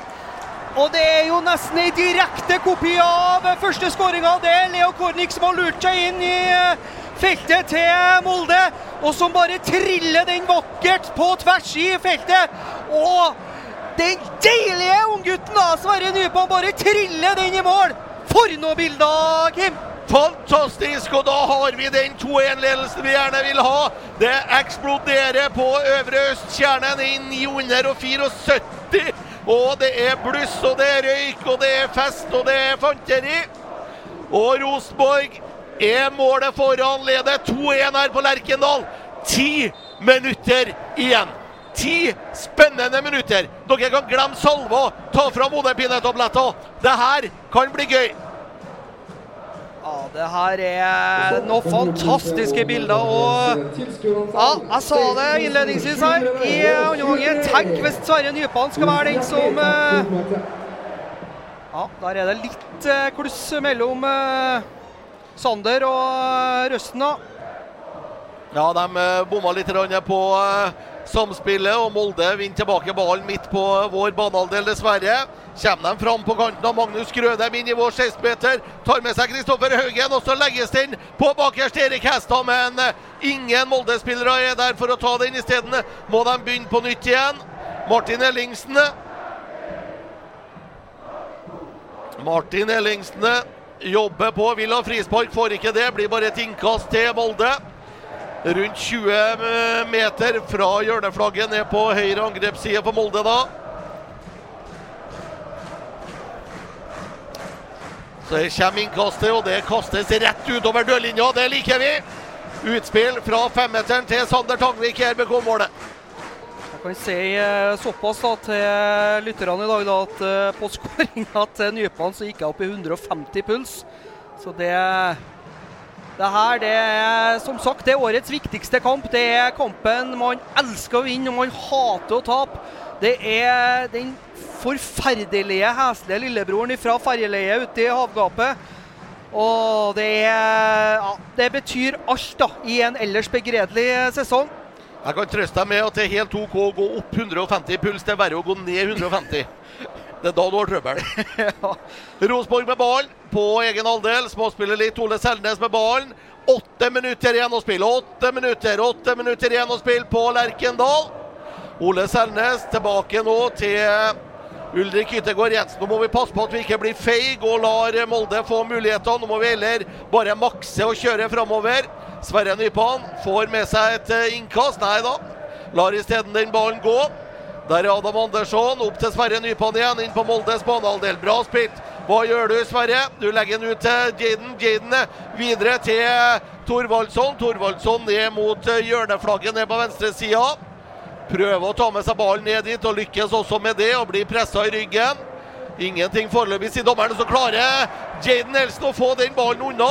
Og det er jo nesten ei direkte kopi av første skåringa. Det er Leo Kornik som har lurt seg inn i eh, feltet til Molde, og som bare triller den vakkert på tvers i feltet. Og den deilige unggutten Sverre Nypan, bare triller den i mål. For noe bilde, Kim! Fantastisk, og da har vi den 2-1-ledelsen vi gjerne vil ha. Det eksploderer på Øvre Østkjernen i 974. Og det er bluss, og det er røyk, og det er fest, og det er fanteri. Og Rosenborg er målet foran, leder 2-1 her på Lerkendal. Ti minutter igjen. Ti spennende minutter. Dere kan glemme salva, ta fram hodepinetabletter. Det her kan bli gøy. Ja, det her er noen fantastiske bilder. og ja, Jeg sa det innledningsvis her i andre omgang. Tenk hvis Sverre Nypan skal være den som eh, Ja, der er det litt eh, kluss mellom eh, Sander og Røsten, da. Ja, de bomma litt på samspillet, og Molde vinner tilbake ballen midt på vår banehalvdel, dessverre. Kommer de fram på kanten av Magnus Grødem inn i vår 16-meter. Tar med seg Kristoffer Haugen, og så legges den på bakerst Erik Hestad. Men eh, ingen Molde-spillere er der for å ta den isteden. Må de begynne på nytt igjen. Martin Ellingsen. Martin Ellingsen jobber på. Vil ha frispark, får ikke det. Blir bare et innkast til Molde. Rundt 20 meter fra hjørneflagget ned på høyre angrepsside for Molde da. Så her kommer innkastet, og det kastes rett utover dørlinja. Det liker vi! Utspill fra femmeteren til Sander Tangvik her RBK-målet. Jeg kan si eh, såpass da, til lytterne i dag da, at eh, på skåringa til Nypan så gikk jeg opp i 150 puls. Så det det her det er som sagt det er årets viktigste kamp. Det er kampen man elsker å vinne og man hater å tape. Det er den forferdelige, heslige lillebroren fra ferjeleiet ute i havgapet. Og det, er, ja, det betyr alt da, i en ellers begredelig sesong. Jeg kan trøste deg med at det er helt OK å gå opp 150 puls. Det er verre å gå ned 150. Det er da du har trøbbel. ja. Rosborg med ballen på egen halvdel. Småspiller litt. Ole Selnes med ballen. Åtte minutter igjen å spille. Åtte minutter, åtte minutter igjen å spille på Lerkendal. Ole Selnes tilbake nå til Ulrik Yttergård Jensen. Nå må vi passe på at vi ikke blir feige og lar Molde få muligheter. Nå må vi heller bare makse og kjøre framover. Sverre Nypan får med seg et innkast. Nei da. Lar isteden den ballen gå. Der er Adam Andersson. Opp til Sverre Nypan igjen, inn på Moldes banehalvdel. Bra spilt. Hva gjør du, Sverre? Du legger den ut til Jaden. Jaden videre til Thorvaldsson. Thorvaldsson ned mot eh, hjørneflagget ned på venstresida. Prøver å ta med seg ballen ned dit, og lykkes også med det, og blir pressa i ryggen. Ingenting foreløpig, sier dommeren. Så klarer Jaden Nelson å få den ballen unna.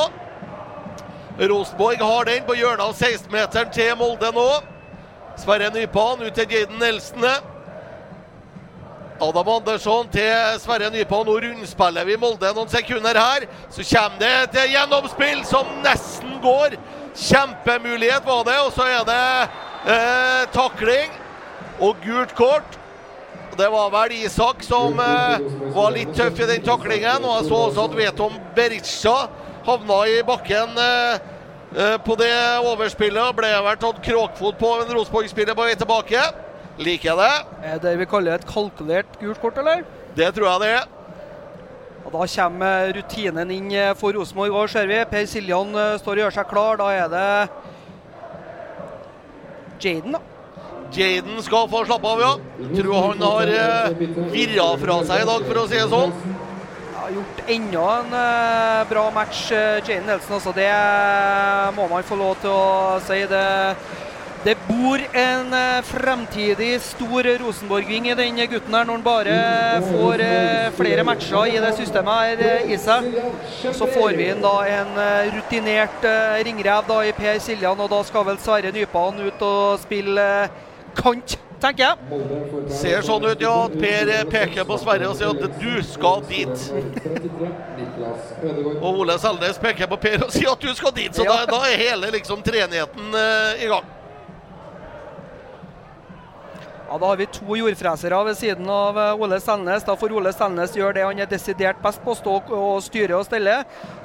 Rosenborg har den på hjørnet av 16-meteren til Molde nå. Sverre Nypan ut til Jaden Nelson. Adam Andersson til Sverre Nypå. Nå rundspiller vi Molde noen sekunder her. Så kommer det et gjennomspill som nesten går. Kjempemulighet var det, og så er det eh, takling og gult kort. Det var vel Isak som eh, var litt tøff i den taklingen. Og jeg så også at Veton Berisha havna i bakken eh, eh, på det overspillet. Ble vel tatt kråkfot på en Rosenborg-spiller på vei tilbake. Liker jeg det. Er det vi kaller et kalkulert gult kort, eller? Det tror jeg det er. Og Da kommer rutinen inn eh, for Rosenborg. Hva ser vi? Per Siljan eh, står og gjør seg klar. Da er det Jaden, da. Jaden skal få slappe av, ja. Jeg Tror han har eh, virra fra seg i dag, for å si det sånn. Har gjort enda en bra match, Jaden Nelson. Altså, det må man få lov til å si. Det, det bor en eh, fremtidig stor Rosenborg-ving i den gutten her, når han bare får eh, flere matcher i det systemet her eh, i seg. Så får vi inn da en rutinert ringrev da i Per Siljan, og da skal vel Sverre Nypan ut og spille kant, tenker jeg. Ser sånn ut, ja. Per peker på Sverre og sier at du skal dit. Og Ole Selnes peker på Per og sier at du skal dit. Så da, da er hele liksom treenigheten uh, i gang. Ja, Da har vi to jordfresere ved siden av eh, Ole Selnes. Da får Ole Selnes gjøre det han er desidert best på, stå og styre og stelle.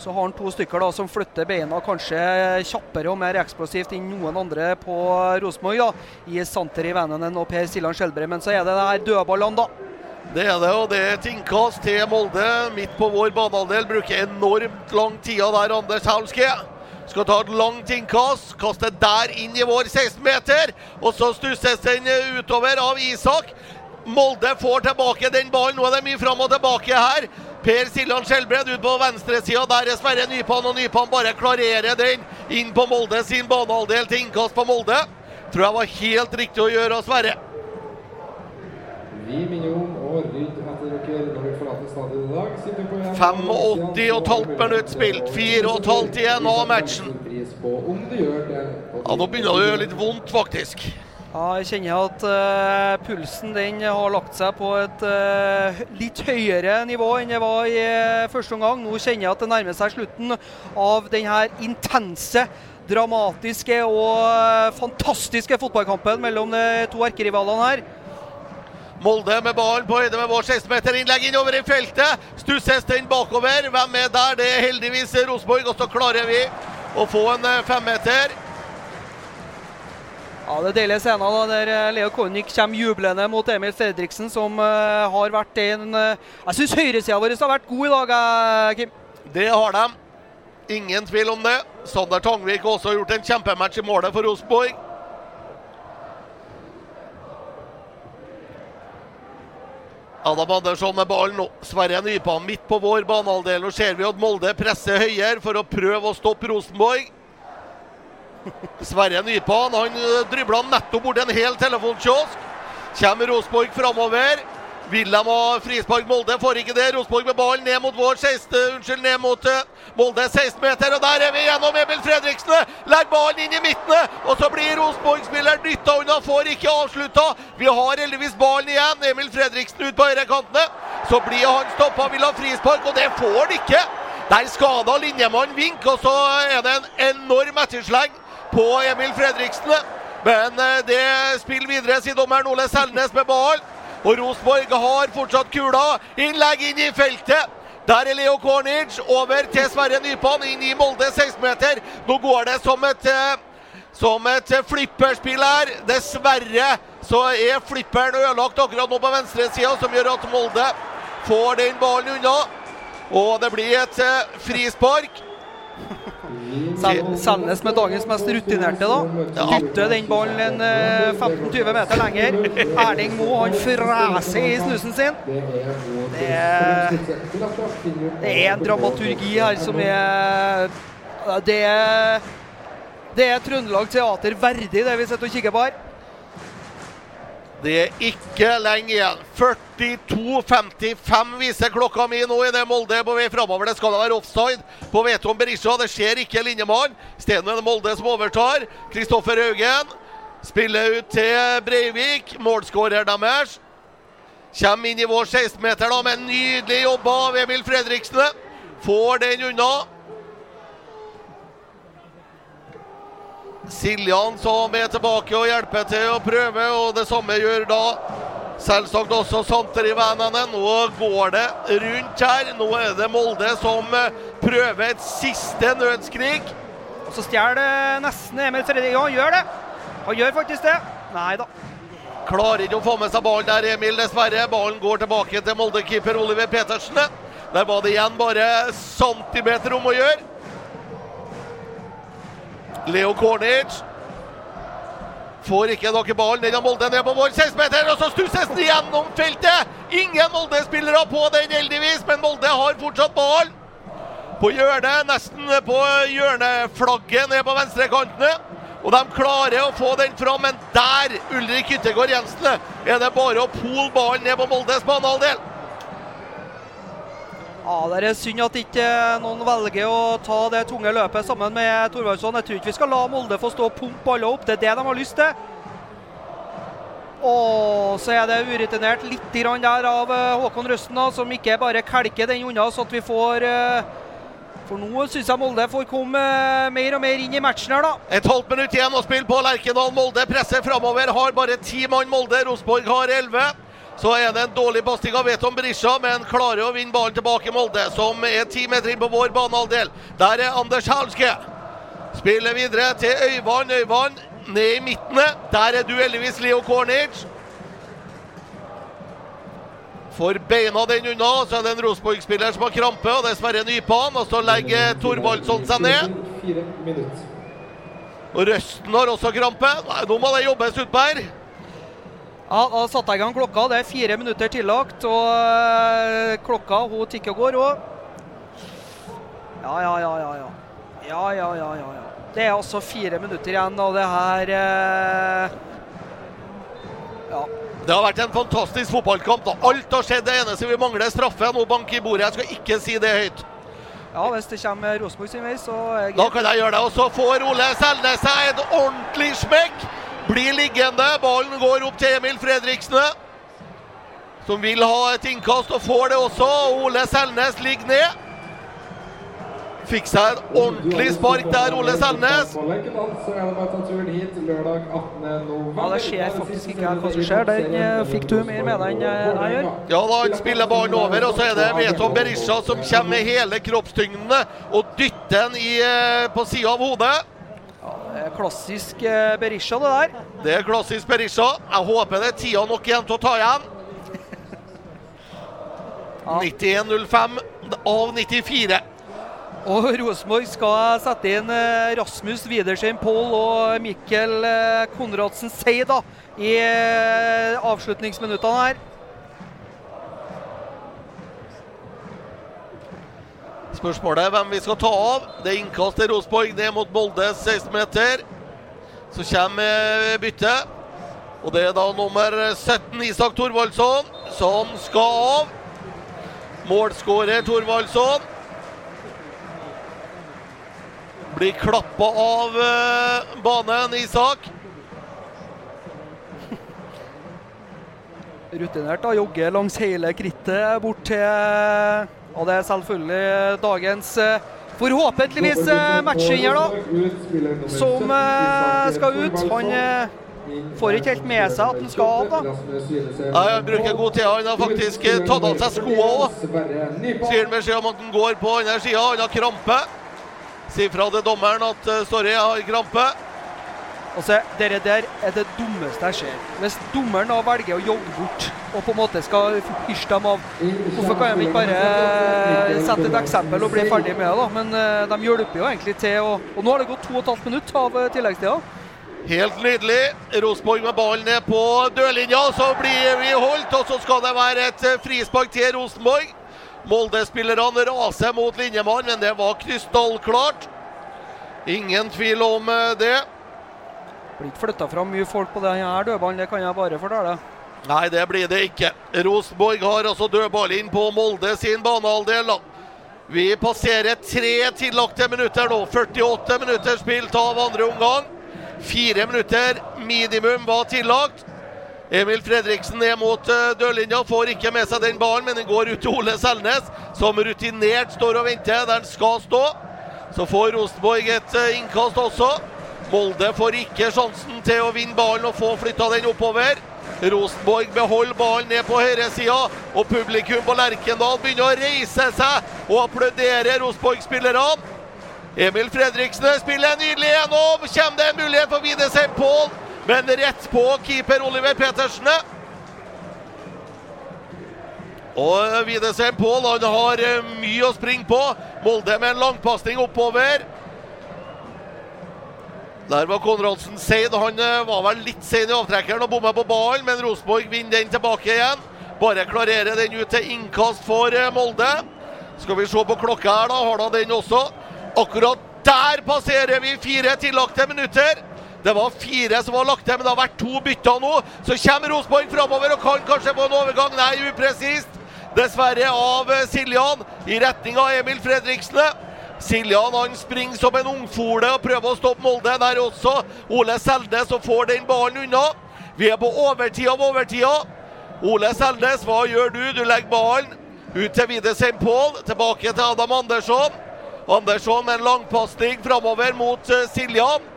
Så har han to stykker da som flytter beina kanskje kjappere og mer eksplosivt enn noen andre på Rosenborg. I Santer i Vennenen og Per Siljan Skjelbre. Men så er det det her dødballene, da. Det er det, og det er et innkast til Molde midt på vår banehalvdel. Bruker enormt lang tid der, Anders Haulske. Skal ta et langt innkast. Kaste der inn i vår 16-meter. Og så stusses den utover av Isak. Molde får tilbake den ballen. Nå er det mye fram og tilbake her. Per Siljan Skjelbred ut på venstresida. Der er Sverre Nypan, og Nypan bare klarerer den inn på Molde sin banehalvdel til innkast på Molde. Tror jeg var helt riktig å gjøre av Sverre. Vi minner om å rydde etter dere når vi forlater stadionet i dag. Sitter på igjen. 85,5 minutt spilt. 4,5 igjen av matchen. Ja, Nå begynner det å gjøre litt vondt, faktisk. Ja, jeg kjenner at uh, pulsen den har lagt seg på et uh, litt høyere nivå enn det var i uh, første omgang. Nå kjenner jeg at det nærmer seg slutten av denne intense, dramatiske og fantastiske fotballkampen mellom de to erkerivalene her. Molde med ballen på høyde med vår 16-meter. Innlegg innover i feltet. Stusses den bakover. Hvem er der? Det er heldigvis Rosenborg. Og så klarer vi å få en eh, femmeter. Ja, Det er deilige scener da, der eh, Leo Kornic kommer jublende mot Emil Fredriksen, som uh, har vært en uh, Jeg syns høyresida vår har vært god i dag, eh, Kim. Det har de. Ingen tvil om det. Sander Tangvik har også gjort en kjempematch i målet for Rosenborg. Adam Andersson med ballen nå. Sverre Nypan midt på vår banehalvdel. Nå ser vi at Molde presser høyere for å prøve å stoppe Rosenborg. Sverre Nypan han dribla nettopp bort en hel telefonkiosk. Kommer Rosenborg framover. Wilhelm har frispark. Molde får ikke det. Rosenborg med ballen ned mot vår 16, unnskyld, ned mot eh, Molde 16 meter. Og der er vi gjennom Emil Fredriksen. Legger ballen inn i midten. Og så blir Rosenborg-spilleren dytta unna, får ikke avslutta. Vi har heldigvis ballen igjen. Emil Fredriksen ut på høyrekantene. Så blir han stoppa, vil ha frispark, og det får han ikke. Der skada linjemannen Vink, og så er det en enorm ettersleng på Emil Fredriksen. Men eh, det spiller videre, sier dommeren Ole Selnes med ballen. Og Rosenborg har fortsatt kula. Innlegg inn i feltet. Der er Leo Kornic. Over til Sverre Nypan. Inn i Molde 16-meter. Nå går det som et, eh, som et flipperspill her. Dessverre så er flipperen ødelagt akkurat nå på venstresida, som gjør at Molde får den ballen unna. Og det blir et eh, frispark. Selnes med dagens mest rutinerte, da. Dytter den ballen eh, 15-20 meter lenger. Erling Moe han freser i snusen sin. Det er, det er en dramaturgi her som er Det er, det er Trøndelag Teater verdig, det vi sitter og kikker på her. Det er ikke lenge igjen. 42-55 viser klokka mi nå idet Molde er på vei framover. Det skal da være offside på Veton Berisha. Det skjer ikke linjemann. Isteden er det Molde som overtar. Kristoffer Haugen spiller ut til Breivik. Målskårer deres. Kommer inn i vår 16-meter da med nydelig jobba av Emil Fredriksen. Får den unna. Siljan som er tilbake og hjelper til å prøve, og det samme gjør da selvsagt også Santeri Vänänen. Nå går det rundt her. Nå er det Molde som eh, prøver et siste nødskrik. Og så stjeler nesten Emil Fredrik. Ja, han gjør det. Han gjør faktisk det. Nei da. Klarer ikke å få med seg ballen der, Emil, dessverre. Ballen går tilbake til Molde-keeper Oliver Petersen. Der var det igjen bare centimeter om å gjøre. Leo Kornic får ikke noe ballen. Den har Molde ned på vår 16-meter, og så stusses den gjennom feltet! Ingen Molde-spillere på den, heldigvis, men Molde har fortsatt ballen. På hjørnet, nesten på hjørneflagget ned på venstrekantene. Og de klarer å få den fram, men der, Ulrik Yttergård Jensen, er det bare å pole ballen ned på Moldes banehalvdel. Ja, Det er synd at ikke noen velger å ta det tunge løpet sammen med Thorvaldsson. Jeg tror ikke vi skal la Molde få stå og pumpe alle opp. Det er det de har lyst til. Og så er det urutinert litt der av eh, Håkon Røsten, som ikke bare kelker den unna, så at vi får eh, For nå syns jeg Molde får komme eh, mer og mer inn i matchen her, da. Et halvt minutt igjen å spille på Lerkendal. Molde presser framover. Har bare ti mann Molde. Rosenborg har elleve. Så er det en dårlig pasning av Veton Berisha, men klarer å vinne ballen tilbake Molde, som er ti meter inn på vår banehalvdel. Der er Anders Halske. Spiller videre til Øyvand. Øyvand ned i midten. Der er du heldigvis Leo Kornic. Får beina den unna, så er det en Rosenborg-spiller som har krampe, og det er Sverre Nypan. Og så legger Thorvaldsson seg ned. Og Røsten har også krampe. Nei, nå må det jobbes utpå her. Ja, Da satte jeg i gang klokka. Det er fire minutter tillagt. Og øh, klokka hun tikker og går hun. Ja, ja, ja, ja, ja. Ja, ja, ja, ja, ja. Det er altså fire minutter igjen av det her eh, Ja. Det har vært en fantastisk fotballkamp. da. Alt har skjedd. Det eneste vi mangler, er straffe. Nå bank i bordet. Jeg skal ikke si det høyt. Ja, hvis det kommer Rosenborg sin vei, så er jeg... Da kan jeg gjøre det. Og så får Ole Selnes seg et ordentlig smekk. Blir liggende. Ballen går opp til Emil Fredriksen, som vil ha et innkast, og får det også. Ole Selnes ligger ned. Fikk seg et ordentlig spark der, Ole Selnes. På Lerkendal så det bare å ta turen hit lørdag 18. november. Ja, det ser faktisk ikke hva som skjer. Den eh, fikk du mer med deg enn eh, jeg gjør. Ja da, han spiller ballen over, og så er det Veton Berisha som kommer med hele kroppstyngden og dytter den i, eh, på sida av hodet. Er Klassisk eh, Berisha, det der. Det er klassisk Berisha. Jeg håper det er tida nok igjen til å ta igjen. 91,05 av 94. Og Rosenborg skal sette inn eh, Rasmus Widersen Pohl og Mikkel eh, Konradsen Seid i eh, avslutningsminuttene her. Spørsmålet er hvem vi skal ta av. Det er innkast til Rosenborg. Er mot Molde 16-meter. Så kommer byttet. Og det er da nummer 17, Isak Thorvaldsson, som skal av. Målskårer Thorvaldsson. Blir klappa av eh, banen, Isak. Rutinert da, jogger langs hele krittet bort til Og det er selvfølgelig dagens eh, forhåpentligvis eh, matchvinner, da. Som eh, skal ut. Han eh, får ikke helt med seg at han skal av, da. Nei, han bruker god tid. Han har faktisk eh, tatt av seg skoene òg. Sier han beskjed om at han går på andre sida. Han har krampe. Sier fra til dommeren at eh, jeg har krampe. Altså, Dere der er det dummeste jeg ser. Hvis dommeren da velger å jogge bort og på en måte skal hysje dem av, hvorfor kan de ikke bare eh, sette et eksempel og bli ferdig med det? da? Men eh, de hjelper jo egentlig til. Og, og nå har det gått to og et halvt minutt av eh, tilleggstida. Helt nydelig. Rosenborg med ballen ned på dørlinja. Så blir vi holdt, og så skal det være et frispark til Rosenborg. Molde-spillerne raser mot linjemann, men det var krystallklart. Ingen tvil om det. Blir ikke flytta fram mye folk på denne dødballen, det kan jeg bare fortelle. Nei, det blir det ikke. Rosenborg har altså dødball inn på Molde sin banehalvdel. Vi passerer tre tillagte minutter nå. 48 minutter spilt av andre omgang. Fire minutter minimum var tillagt. Emil Fredriksen ned mot eh, dørlinja, får ikke med seg den ballen, men den går ut til Ole Selnes, som rutinert står og venter der den skal stå. Så får Rosenborg et eh, innkast også. Molde får ikke sjansen til å vinne ballen og få flytta den oppover. Rosenborg beholder ballen ned på høyresida, og publikum på Lerkendal begynner å reise seg og applaudere Rosenborg-spillerne. Emil Fredriksen spiller nydelig gjennom. Kommer det en mulighet for Widesheim Pål, men rett på keeper Oliver Petersen. Og Widesheim Pål har eh, mye å springe på. Molde med en langpasning oppover. Der var Konradsen sein. Han eh, var vel litt sein i avtrekkeren og bomma på ballen, men Rosenborg vinner den tilbake igjen. Bare klarerer den ut til innkast for eh, Molde. Skal vi se på klokka her, da. Har da den også. Akkurat der passerer vi fire tillagte minutter. Det var fire som var lagt til, men det har vært to bytter nå. Så kommer Rosenborg framover og kan kanskje få en overgang. Nei, upresist. Dessverre av eh, Siljan i retning av Emil Fredriksen. Siljan han springer som en ungfole og prøver å stoppe Molde. Der også Ole Seldes og får den ballen unna. Vi er på overtid av overtida. Ole Seldes, hva gjør du? Du legger ballen ut til Widesheim Pål. Tilbake til Adam Andersson. Andersson med en langpasning framover mot uh, Siljan.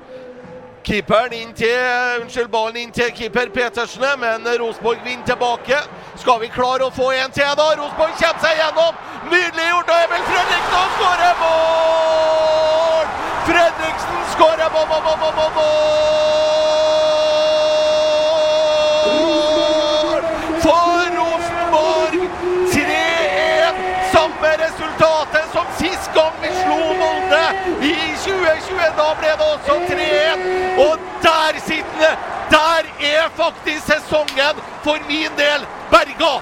Keeperen inn til, unnskyld, ballen inn til keeper Petersen, men Rosenborg vinner tilbake. Skal vi klare å få en til, da? Rosenborg kommer seg gjennom. Nydelig gjort av Emil Fredriksen og skårer mål! Fredriksen skårer mål, mål, mål, mål, 2020. Da ble det også 3-1. Og der sitter det! Der er faktisk sesongen for min del berga!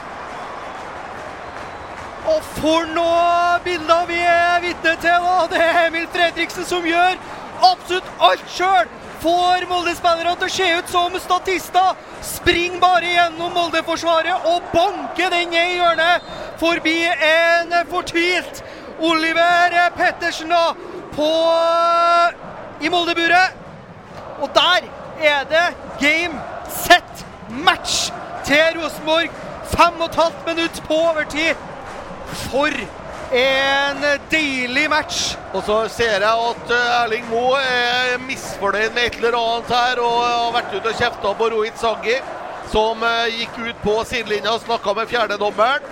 Og for noe bilder vi er vitne til! da. Det er Emil Fredriksen som gjør absolutt alt sjøl får Molde-spillerne til å se ut som statister. Springer bare gjennom Molde-forsvaret og banker den ned i hjørnet. Forbi en fortvilt Oliver Pettersen da, på i Molde-buret. Og der er det game, set, match til Rosenborg. Fem og et halvt minutt på overtid. For en deilig match. Og så ser jeg at eh, Erling Moe er misfornøyd med et eller annet her og har vært ute og kjefta på Rohit Sangi, som eh, gikk ut på sidelinja og snakka med fjerdedommeren.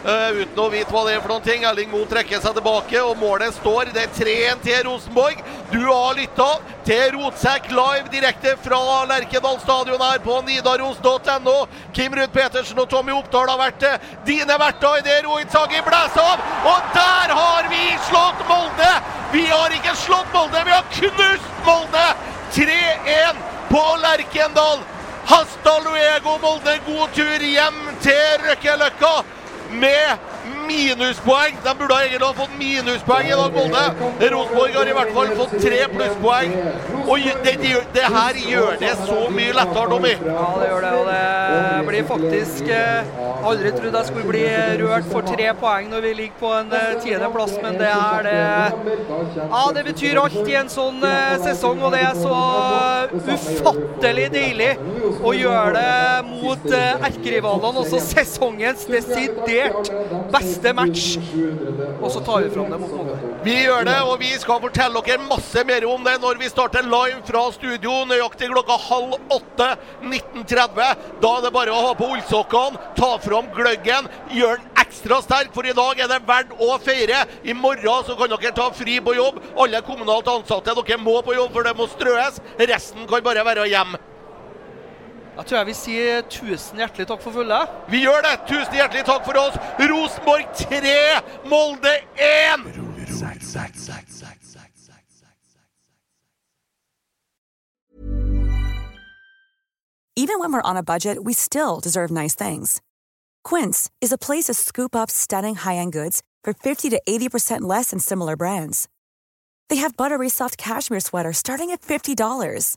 Uh, uten å vite hva det er for noen ting. Erling Moe trekker seg tilbake, og målet står. Det er 3-1 til Rosenborg. Du har lytta til Rotsekk live direkte fra Lerkendal stadion her på nidaros.no. Kim Ruud Petersen og Tommy Oppdal har vært uh, dine verter i det Rohit blåser av. Og der har vi slått Molde! Vi har ikke slått Molde, vi har knust Molde! 3-1 på Lerkendal. Hasta luego, Molde. God tur hjem til Røkkeløkka med minuspoeng. De burde egentlig ha fått minuspoeng i dag, Molde. Rosenborg har i hvert fall fått tre plusspoeng. Og det, det, det, her gjør det så mye lettere, Tommy. Ja, det gjør det. Og det blir faktisk eh, Aldri trodd jeg skulle bli rørt for tre poeng når vi ligger på en eh, tiendeplass, men det er det Ja, det betyr alt i en sånn eh, sesong, og det er så ufattelig deilig å gjøre det mot eh, erkerivalene. Også sesongens desidert beste match. Og så tar vi fram det mot Molde. Vi gjør det, og vi skal fortelle dere masse mer om det når vi starter live fra studio nøyaktig klokka halv åtte 19.30. Da er det bare å ha på ullsokkene, ta fram gløggen, gjøre den ekstra sterk, for i dag er det verdt å feire. I morgen så kan dere ta fri på jobb. Alle kommunalt ansatte, dere må på jobb, for det må strøes. Resten kan bare være hjemme. Da tror jeg vi sier tusen hjertelig takk for følget. Vi gjør det! Tusen hjertelig takk for oss. Rosenborg 3, Molde 1! Even when we're on a budget, we still deserve nice things. Quince is a place to scoop up stunning high-end goods for 50 to 80% less than similar brands. They have buttery soft cashmere sweaters starting at $50,